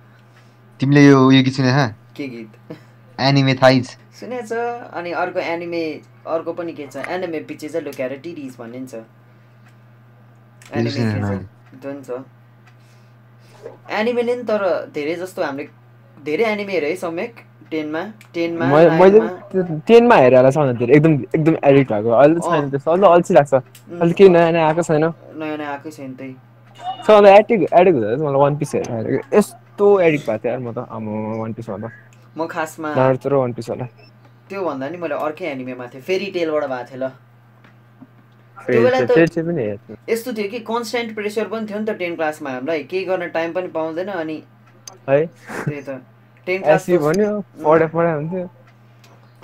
तिमीले यो उयो गीत सुने के गीत? एनिमे थाइज सुनेछ अनि अर्को एनिमे अर्को पनि के छ? एनिमे पछि चाहिँ लुकाएर टिडिज भन्ने नि छ एनिमे नि छ? एनिमेले नि तर धेरै जस्तो हामीले धेरै एनिमे हेऱ्यो है सम्यक। टेनमा टेनमा मैले मैले नाइनमा। त्यो टेनमा हेरेर होला सबभन्दा धेरै एकदम एकदम एडिक्ट भएको। अहिले त छैन त्यस्तो। अहिले अल्छी लाग्छ। अहिले केही नयाँ नयाँ आएको छैन। नयाँ नयाँ आएकै छैन त्यही। सबभन्दा एडिक्ट एडिक्ट हुँदा चाहिँ मलाई वान पिस हेरेर यस्तो एडिक्ट भएको यार म त। आमा वान पिस भन्दा म खासमा नारुतो र वान पिस होला। त्यो भन्दा नि मैले अर्कै एनिमेमा थिएँ। फेरि टेलबाट भएको थिएँ ल। बेला त्यो- त- हेर्छु यस्तो थियो कि कन्सटेन्ट प्रेसर पनि थियो नि त टेन क्लासमा हामीलाई। केही गर्न टाइम पनि पाउँदैन अनि है? त्यही त। टेन क्लास भन्यो पढे पढाइ हुन्थ्यो।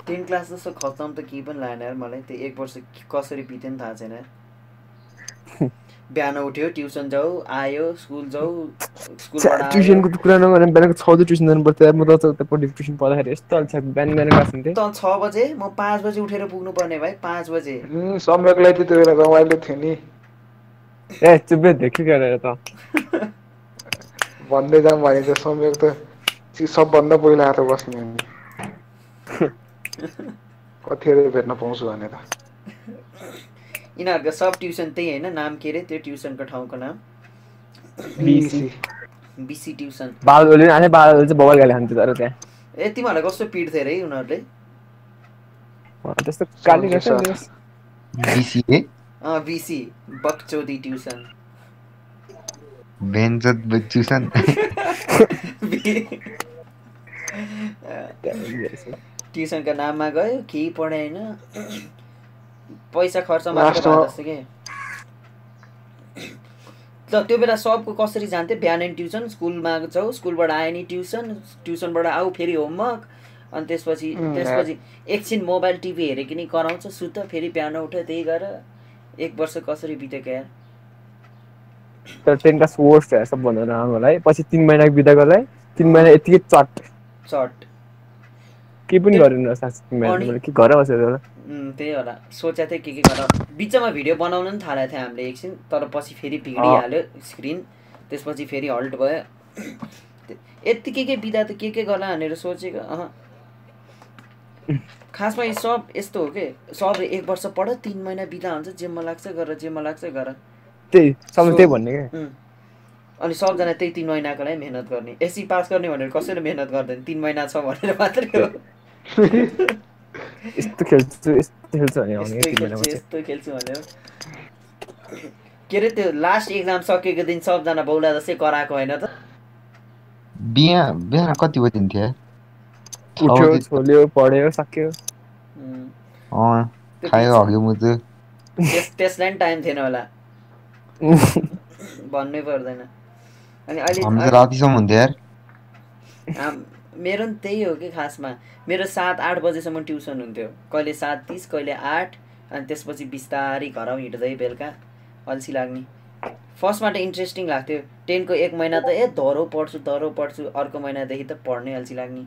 टेन क्लास जस्तो खत्तम त केही पनि लागेन यार मलाई। त्यो एक वर्ष कसरी बित्यो नि थाहा छैन यार। बिहान उठ्यो ट्युसन जाऊ आयो स्कुल जाऊ आयो। ट्युसनको त कुरा नगरेर बिहानको छ बजी ट्युसन जानु पर्थ्यो म त उतापट्टि ट्युसन पढ्दाखेरि यस्तो अल्छ बिहान बिहान क्लास हुन्थ्यो। त छ बजे म पाँच बजे उठेर पुग्नु पर्ने भाइ पाँच बजे। सम्यकलाई त्यति बेला रमाइलो थियो नि। ए चुप्पे थियो के गरेर त। भन्दै जाऊँ भने त सम्यक त सबभन्दा पहिला आएर बस्ने हो नि। कतिखेर भेट्न पाउँछु भने त। यिनीहरूको सब ट्युसन त्यही होइन नाम के अरे त्यो ट्युसनको ठाउँको नाम बिसी। बिसी ट्युसन बाल ओली आने बाल ओली चाहिँ बबल गाली खान्थ्यो तर त्यहाँ ए तिमीहरूलाई कस्तो पिट्थ्यो अरे उनीहरूले त्यस्तो सर। बिसिए अँ बिसी बकचोदी ट्युसन भेन्जत ट्युसन ट्युसनको नाममा गयो केही पढाएन पैसा खर्च मात्र जस्तो के? ल त्यो बेला सबको कसरी जान्थ्यो बिहान ट्युसन स्कुलमा जाऊ स्कुलबाट आयो नि ट्युसन ट्युसनबाट आऊ फेरि होमवर्क अनि त्यसपछि त्यसपछि एकछिन मोबाइल टिभी हेरेको नि कराउँछ सुत फेरि बिहान उठ त्यही गर। एक वर्ष कसरी बितेको यार? तर टेन क्लास वर्स्ट है सबभन्दा नराम्रोलाई पछि तिन महिना बिदा गर्लाई तिन महिना यतिकै चट। चट। केही पनि गरेन मैले के घर बसेर होला त्यही होला। सोचेको थिएँ के के गर। बिचमा भिडियो बनाउन पनि थालेको थियो हामीले एकछिन तर पछि फेरि बिग्रिहाल्यो स्क्रिन। त्यसपछि फेरि हल्ट भयो। यति के के बिदा त के के गर्ला भनेर सोचेको। अह। खासमा यो सब यस्तो हो कि? सब एक वर्ष पढ तिन महिना बिदा हुन्छ जे मन लाग्छ गर जे मन लाग्छ गर। त्यही त्यही भन्ने क्या. अनि सबजना त्यही तिन महिनाको लागि मेहनत गर्ने। एसी पास गर्ने भनेर कसैले मेहनत गर्दैन तिन महिना छ भनेर मात्रै हो। यस्तो खेल्छु यस्तो खेल्छु भने आउने यस्तै खेल्छु चाहिँ यस्तो खेल्छु भनेर के अरे त्यो लास्ट एक्जाम सकेको दिन सबजना बौला जस्तै कराएको होइन त बिहान बिहान कति बजी हुन्थ्यो यार? छ उठ्यो छोल्यो पढ्यो सक्यो खायो हग्यो मुजु त्यस त्यसलाई पनि टाइम थिएन होला भन्नै पर्दैन अनि अहिले रातिसम्म हुन्थ्यो यार मेरो पनि त्यही हो कि खासमा। मेरो सात आठ बजेसम्म ट्युसन हुन्थ्यो। कहिले सात तिस कहिले आठ अनि त्यसपछि बिस्तारै घर हिँड्दै बेलुका। अल्छी लाग्ने। फर्स्टमा त इन्ट्रेस्टिङ लाग्थ्यो। टेनको एक महिना त ए धरो पढ्छु धरो पढ्छु। अर्को महिनादेखि त पढ्नै अल्छी लाग्ने।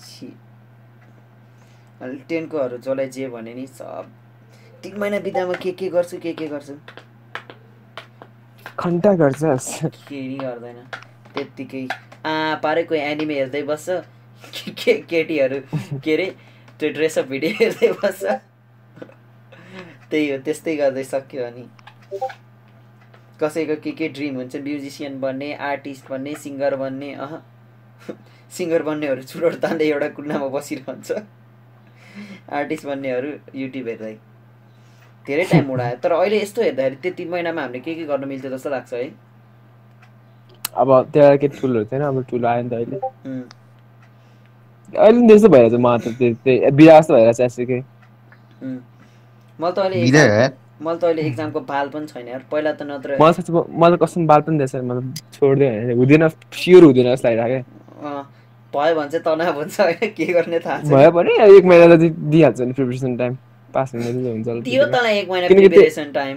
छि। अनि टेनकोहरू जसलाई जे भने नि सब। तिन महिना बिदामा के के गर्छु के के गर्छु? घन्टा गर्छ। केही गर्दैन। त्यत्तिकै पारे कोही एनिमे हेर्दै बस्छ के- केटीहरू के अरे त्यो ड्रेसअप भिडियो हेर्दै बस्छ त्यही हो त्यस्तै गर्दै सक्यो अनि। कसैको के के ड्रिम हुन्छ म्युजिसियन बन्ने आर्टिस्ट बन्ने सिङ्गर बन्ने अह। सिङ्गर बन्नेहरू चुरोट तान्दै एउटा कुनामा बसिरहन्छ। आर्टिस्ट बन्नेहरू युट्युब हेर्दै। धेरै टाइम उडायो। तर अहिले यस्तो हेर्दाखेरि त्यो तिन महिनामा हामीले के के गर्न मिल्थ्यो जस्तो लाग्छ है। अब त्यहाँ के ठुलोहरू थिएन अब ठुलो आयो नि त अहिले. अहिले त्यस्तो भइरहेछ म त त्यही- बिरा जस्तो भइरहेछ उम्. मैले त अहिले बिदा मैले त अहिले एक्जामको बाल पनि छैन यार। पहिला त नत्र मलाई कसम बाल पनि दिएछ मतलब छोडिदियो भने हुँदैन स्योर हुँदैन जस्तो लागिरहेको अँ, भयो भने चाहिँ तनाव हुन्छ होइन? के गर्ने थाहा क्या भयो भने एक महिना त दिइहाल्छ नि प्रिपरेसन टाइम पास हुने हुन्छ दियो। तँलाई एक महिना प्रिपेरेसन टाइम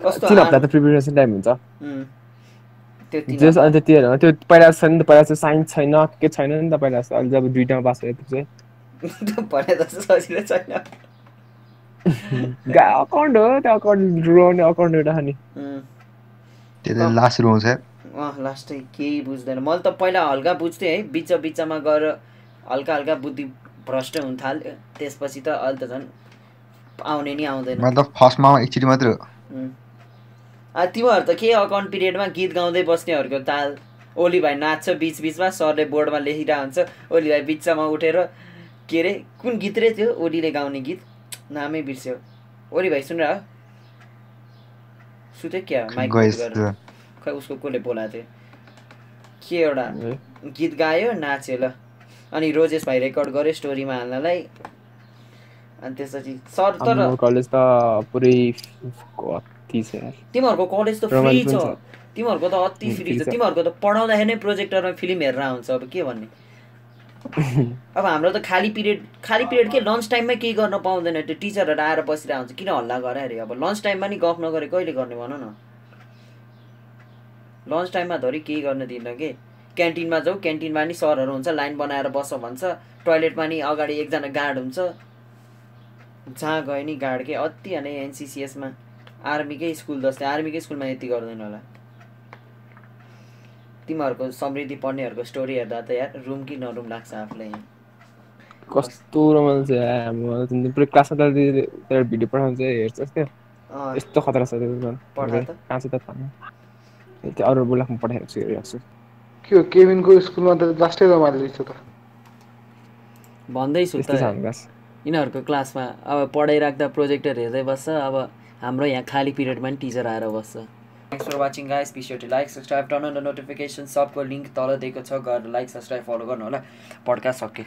कस्तो तिन हप्ता त प्रिपरेसन टाइम हुन्छ। जस हप्ता। अन्त त्यो त्यो पहिला छैन नि त पहिला जस्तो साइन्स छैन के छैन नि त पहिला अहिले जब दुइटामा पास भयो चाहिँ भने जस्तो सजिलो छैन। गा अकाउन्ट हो त्यो अकाउन्ट रोने अकाउन्ट एउटा खाने उम्. त्यो त लास्ट छ यार अँ लास्टै केही बुझ्दैन। मैले त पहिला हल्का बुझ्थेँ है बिच बिचमा गएर हल्का हल्का बुद्धि भ्रष्ट हुन थाल्यो। त्यसपछि त अहिले त झन् आउने नि आउँदैन। मैले त फर्स्टमा एकचोटि मात्र उम्. तिमीहरू त के अकाउन्ट पिरियडमा गीत गाउँदै बस्नेहरूको ताल ओली भाइ नाच्छ बिच बिचमा सरले बोर्डमा लेखिरहेको हुन्छ ओली भाइ बिचमा उठेर के अरे कुन गीत रे त्यो? ओलीले गाउने गीत। नामै बिर्स्यो। ओली भाइ सुन सुत्यो क्या? माइक खै उसको कसले बोलाएको थियो? के एउटा गीत गायो नाच्यो ल। अनि रोजेस भाइ रेकर्ड गर्यो स्टोरीमा हाल्नलाई। अनि त्यसपछि सर तर कलेज त पुरै तिमीहरूको कलेज त फ्री छ। तिमीहरूको त अति फ्री छ। तिमीहरूको त पढाउँदाखेरि नै प्रोजेक्टरमा फिल्म हेरेर हुन्छ अब के भन्ने? अब हाम्रो त खाली पिरियड खाली पिरियड के? लन्च टाइममै केही गर्न पाउँदैन। त्यो टिचरहरू आएर बसिरहेको हुन्छ किन हल्ला गरे अरे? अब लन्च टाइममा नि गफ नगरे कहिले गर्ने भन न। लन्च टाइममा धरि केही गर्न दिन्न के? क्यान्टिनमा जाऊ। क्यान्टिनमा नि सरहरू हुन्छ। लाइन बनाएर बस भन्छ। टोइलेटमा नि अगाडि एकजना गार्ड हुन्छ। जहाँ गयो नि गार्ड के? अति हाने एनसिसिएसमा। आर्मीकै स्कुल जस्तै आर्मीकै स्कुलमा यति गर्दैन होला। तिमीहरूको समृद्धि पढ्नेहरूको स्टोरी हेर्दा त यार रुम कि नरुम लाग्छ आफूलाई। कस्तो रमाइलो छ यार, म त पुरै क्लासमा त त्यो भिडियो पठाउँछ हेर्छस् क्या अँ, यस्तो खतरा छ। कहाँ छ त। त्यो अरू बुलाकमा पठाइरहेको छु हेरिरहेको छु के हो केभिनको स्कुलमा त लास्टै रमाइलो रहेछ त। भन्दैछु छ त यिनीहरूको क्लासमा अब पढाइराख्दा प्रोजेक्टर हेर्दै बस्छ अब हाम्रो यहाँ खाली पिरियडमा नि टिचर आएर बस्छ। Thanks for watching guys peace to like subscribe turn on the notification सबको लिङ्क तल दिएको छ गएर लाइक सब्सक्राइब फलो गर्नु होला। पड्का सक्यो